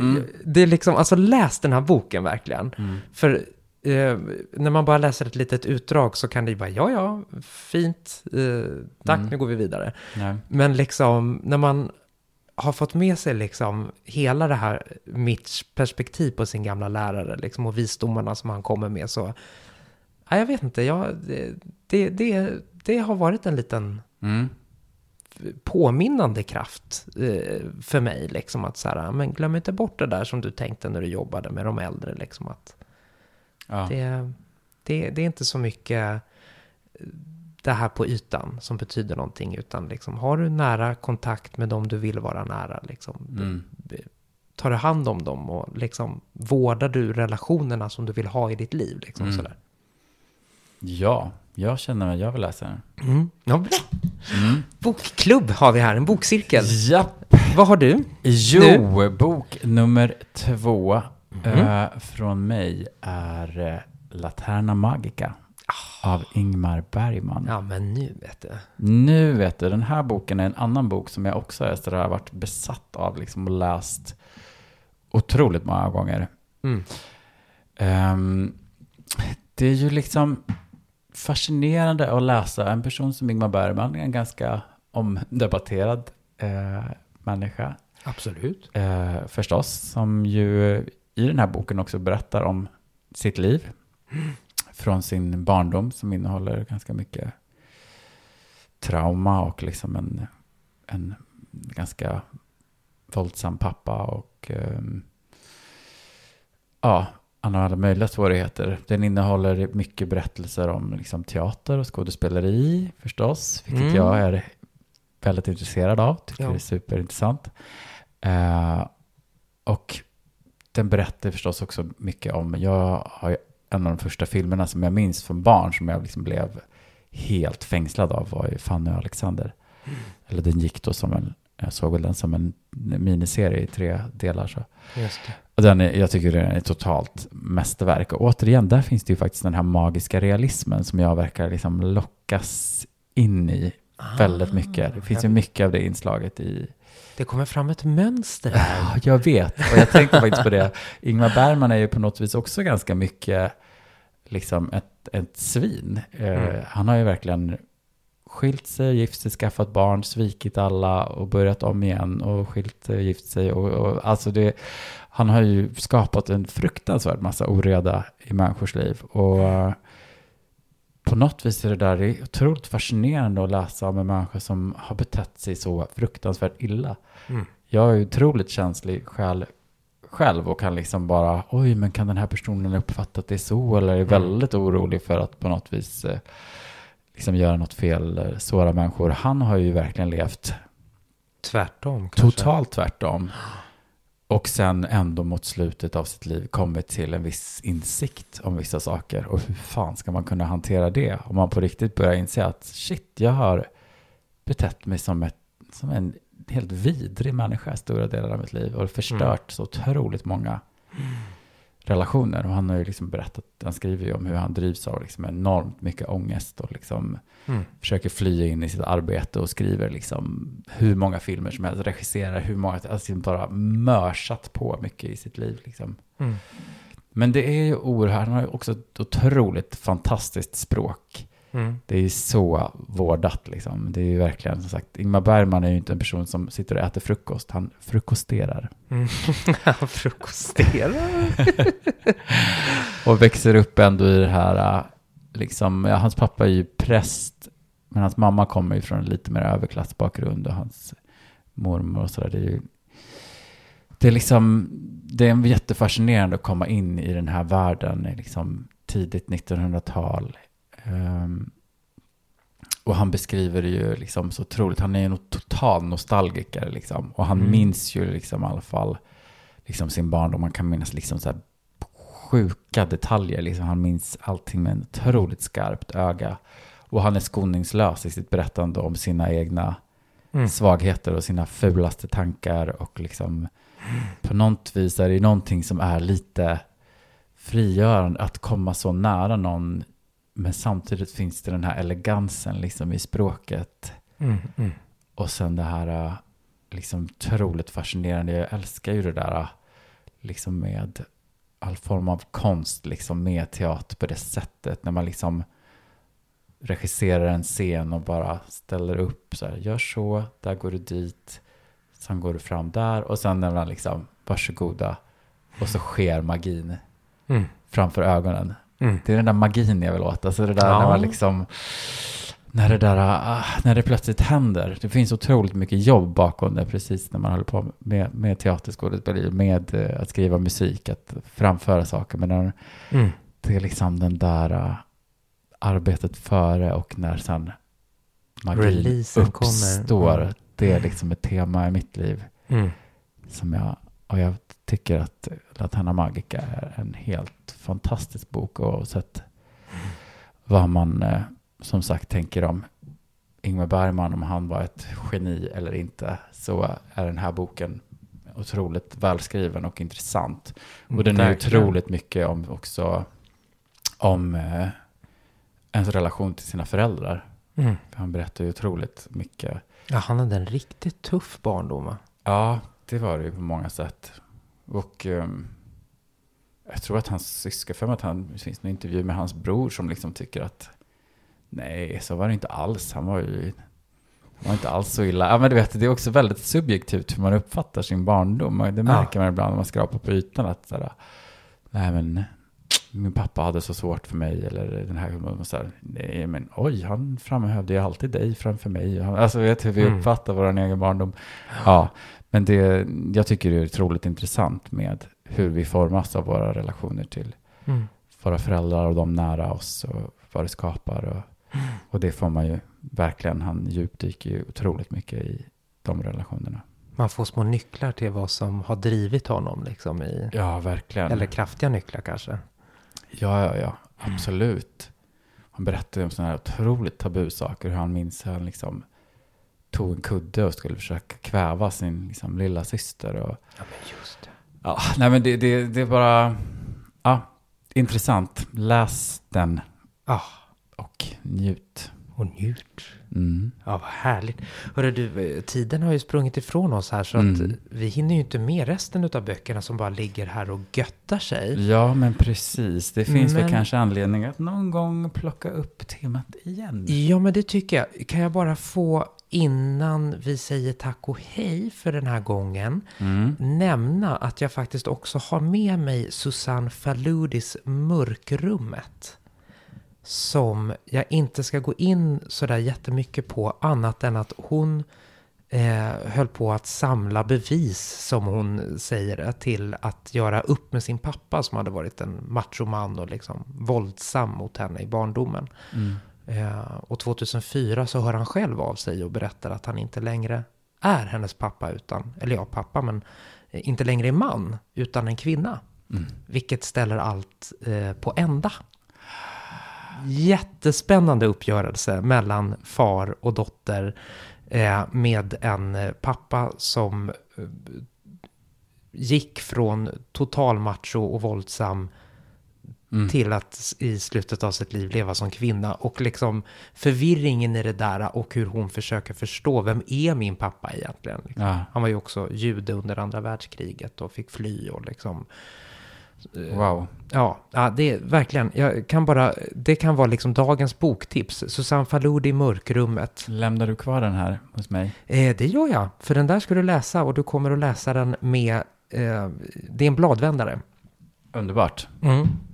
Mm. det är liksom, alltså läs den här boken verkligen. Mm. För eh, när man bara läser ett litet utdrag så kan det ju bara, ja, ja, fint, eh, tack, Mm. nu går vi vidare. Nej. Men liksom, när man har fått med sig liksom hela det här Mitch perspektiv på sin gamla lärare liksom, och visdomarna som han kommer med så, ja, jag vet inte, jag, det, det, det, det har varit en liten Mm. påminnande kraft eh, för mig. Liksom att så här, men glöm inte bort det där som du tänkte när du jobbade med de äldre. Liksom att Ja. det, det, det är inte så mycket eh, det här på ytan som betyder någonting. Utan liksom, har du nära kontakt med dem du vill vara nära. Liksom, Mm. tar du hand om dem och liksom, vårdar du relationerna som du vill ha i ditt liv. Liksom, Mm. sådär. ja, jag känner att jag vill läsa den. Mm. Ja, bra. Mm. Bokklubb har vi här, en bokcirkel. Japp. Vad har du? Jo, bok nummer två Mhm. eh, från mig är eh, Laterna Magica av Ingmar Bergman. Ja, men nu vet du. Nu vet du, den här boken är en annan bok som jag också är sådär, varit besatt av liksom, och läst otroligt många gånger. Mm. Ehm, det är ju liksom fascinerande att läsa en person som Ingmar Bergman, en ganska omdebatterad eh, människa Absolut. eh, förstås, som ju i den här boken också berättar om sitt liv från sin barndom som innehåller ganska mycket trauma och liksom en, en ganska våldsam pappa och ehm, ja, han har alla möjliga svårigheter. Den innehåller mycket berättelser om liksom, teater och skådespeleri förstås, vilket Mm. jag är väldigt intresserad av. Tycker Ja. det är superintressant. Eh, och den berättar förstås också mycket om, jag har ju en av de första filmerna som jag minns från barn som jag liksom blev helt fängslad av var ju Fanny och Alexander. Eller den gick då som en, jag såg väl den som en miniserie i tre delar. Så. Och den är, jag tycker den är totalt mästerverk. Och återigen, där finns det ju faktiskt den här magiska realismen som jag verkar liksom lockas in i väldigt mycket. Det finns ju Ah, mycket av det inslaget i... Det kommer fram ett mönster här. Ja, jag vet. Och jag tänkte faktiskt på det. Ingmar Bergman är ju på något vis också ganska mycket liksom ett, ett svin. Eh, Mm. Han har ju verkligen skilt sig, gift sig, skaffat barn, svikit alla och börjat om igen och skilt sig, gift sig. Och, och, alltså det, han har ju skapat en fruktansvärd massa oreda i människors liv. Och eh, på något vis är det där det är otroligt fascinerande att läsa om en människa som har betett sig så fruktansvärt illa. Mm. Jag är otroligt känslig själv, själv och kan liksom bara, oj, men kan den här personen ha uppfattat det så? Eller är Mm. väldigt orolig för att på något vis eh, liksom göra något fel, eh, såra människor. Han har ju verkligen levt Tvärtom kanske. totalt tvärtom. Och sen ändå mot slutet av sitt liv kommit till en viss insikt om vissa saker. Och hur fan ska man kunna hantera det? Om man på riktigt börjar inse att shit, jag har betett mig som, ett, som en helt vidrig människa stora delar av mitt liv. Och förstört så otroligt många relationer. Och han har ju liksom berättat, han skriver ju om hur han drivs av liksom enormt mycket ångest och liksom Mm. försöker fly in i sitt arbete och skriver liksom hur många filmer som helst, regisserar hur många, alltså bara mörsat på mycket i sitt liv liksom. Mm. Men det är ju oerhört, han har ju också ett otroligt fantastiskt språk. Mm. Det är ju så vårdat liksom. Det är ju verkligen som sagt, Ingmar Bergman är ju inte en person som sitter och äter frukost, han frukosterar. Mm. *laughs* Han frukosterar. *laughs* Och växer upp ändå i det här, äh, liksom, ja, hans pappa är ju präst, men hans mamma kommer ju från en lite mer överklassbakgrund och hans mormor och sådär. Det är ju, det är liksom, det är jättefascinerande att komma in i den här världen liksom tidigt 1900-tal. Ehm, och han beskriver det ju liksom så otroligt, han är ju en total nostalgiker liksom. Och han Mm. minns ju liksom i alla fall liksom sin barndom, man kan minnas liksom så här sjuka detaljer. Liksom. Han minns allting med ett otroligt skarpt öga. Och han är skoningslös i sitt berättande om sina egna Mm. svagheter och sina fulaste tankar. Och liksom på något vis är det någonting som är lite frigörande att komma så nära någon. Men samtidigt finns det den här elegansen liksom i språket. Mm. Mm. Och sen det här äh, liksom otroligt fascinerande. Jag älskar ju det där äh, liksom med all form av konst, liksom med teater på det sättet. När man liksom regisserar en scen och bara ställer upp så här, gör så, där går du dit, sen går du fram där och sen när man liksom, varsågoda, och så sker magin Mm. framför ögonen. Mm. Det är den där magin jag vill åt. Alltså det där Ja. när man liksom... När det där, ah, när det plötsligt händer. Det finns otroligt mycket jobb bakom det, precis när man håller på med, med teaterskådespeleri, med eh, att skriva musik, att framföra saker. Men när, Mm. det är liksom den där ah, arbetet före och när sen magin Releasen uppstår. kommer. Mm. Det är liksom ett tema i mitt liv Mm. som jag, och jag tycker att Laterna Magica är en helt fantastisk bok oavsett vad man eh, som sagt tänker om Ingmar Bergman, om han var ett geni eller inte, så är den här boken otroligt välskriven och intressant. Och den är otroligt mycket om också om eh, ens relation till sina föräldrar. Mm. För han berättar ju otroligt mycket Ja, han hade en riktigt tuff barndom. va? Ja, det var det ju på många sätt. Och ehm, jag tror att hans syskon, för mig att han, det finns en intervju med hans bror som liksom tycker att nej, så var det inte alls. Han var ju han var inte alls så illa. Ja, men du vet, det är också väldigt subjektivt hur man uppfattar sin barndom. Det märker man ibland när man skrapar på ytan. Att sådär, nej men min pappa hade så svårt för mig. Eller den här, så här, nej men oj, han framhävde ju alltid dig framför mig. Alltså vet hur vi Mm. uppfattar vår egen barndom. Ja, men det, jag tycker det är otroligt intressant med hur vi formas av våra relationer till Mm. våra föräldrar och de nära oss och vad det skapar. Och, och det får man ju verkligen, han djupdyker ju otroligt mycket i de relationerna. Man får små nycklar till vad som har drivit honom liksom i, Ja, verkligen. eller kraftiga nycklar kanske. Ja, ja, ja, absolut. Han berättade om sådana här otroligt tabusaker, hur han minns hur han liksom tog en kudde och skulle försöka kväva sin liksom, lilla syster. Och, Ja, men just det. Ja, nej men det, det, det är bara, ja, intressant. Läs den Ah, och njut. och njut. Mm. Ja, vad härligt. Hörru du, eh, tiden har ju sprungit ifrån oss här så att Mm. eh, vi hinner ju inte med resten av böckerna som bara ligger här och göttar sig. Ja, men precis. Det finns väl Men- kanske anledning att någon gång plocka upp temat igen. Ja, men det tycker jag. Kan jag bara få, innan vi säger tack och hej för den här gången, Mm. nämna att jag faktiskt också har med mig Susanne Faludis Mörkrummet. Som jag inte ska gå in sådär jättemycket på annat än att hon eh, höll på att samla bevis, som hon säger det, till att göra upp med sin pappa som hade varit en machoman och liksom våldsam mot henne i barndomen. Mm. Eh, och 2004 så hör han själv av sig och berättar att han inte längre är hennes pappa, utan, eller ja, pappa, men eh, inte längre är man, utan en kvinna. Mm. Vilket ställer allt eh, på ända. Jättespännande uppgörelse mellan far och dotter med en pappa som gick från total macho och våldsam Mm. till att i slutet av sitt liv leva som kvinna. Och liksom förvirringen i det där och hur hon försöker förstå, vem är min pappa egentligen? Ja. Han var ju också jude under andra världskriget och fick fly och liksom... eh, Wow. Ja, ja, det är verkligen, jag kan bara, det kan vara liksom dagens boktips. Susanne Faludi, Mörkrummet. Lämnar du kvar den här hos mig? Eh, det gör jag, för den där ska du läsa och du kommer att läsa den med, eh, det är en bladvändare. Underbart.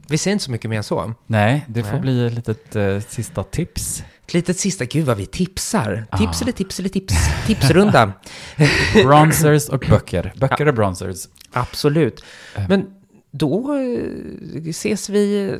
Vi säger inte så mycket mer än så. Nej, det får Nej. bli ett litet eh, sista tips. Ett litet sista, gud vad vi tipsar. Ah. Tips eller tips eller tips. Tipsrunda. *laughs* Bronzers och böcker. Böcker och bronzers. Absolut. Eh. Men då eh, ses vi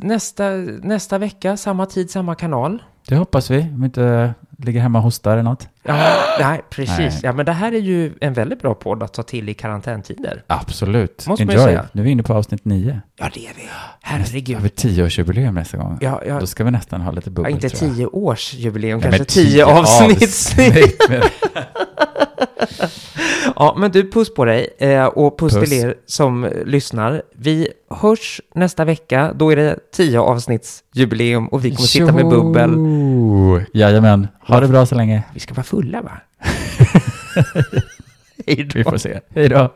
nästa, nästa vecka, samma tid, samma kanal. Det hoppas vi. Om inte ligger hemma och hostar eller något. Ja, nej, precis. Nej. Ja, men det här är ju en väldigt bra podd att ta till i karantäntider. Absolut. Måste man Enjoy. säga. Nu är vi inne på avsnitt nio. Ja, det är vi. Har vi Herregud. tioårsjubileum nästa gång? Ja, ja, Då ska vi nästan ha lite ja, bubbel, inte tror jag. tio års jubileum, Nej, kanske tio avsnitt. *laughs* avsnitt. Ja, men du, puss på dig eh, och puss, Puss. till er som lyssnar. Vi hörs nästa vecka. Då är det tio avsnitts jubileum och vi kommer sitta med bubbel. Jajamän. Ha det bra så länge. Vi ska vara fulla, va? *laughs* *laughs* Hej då. Vi får se. Hej då.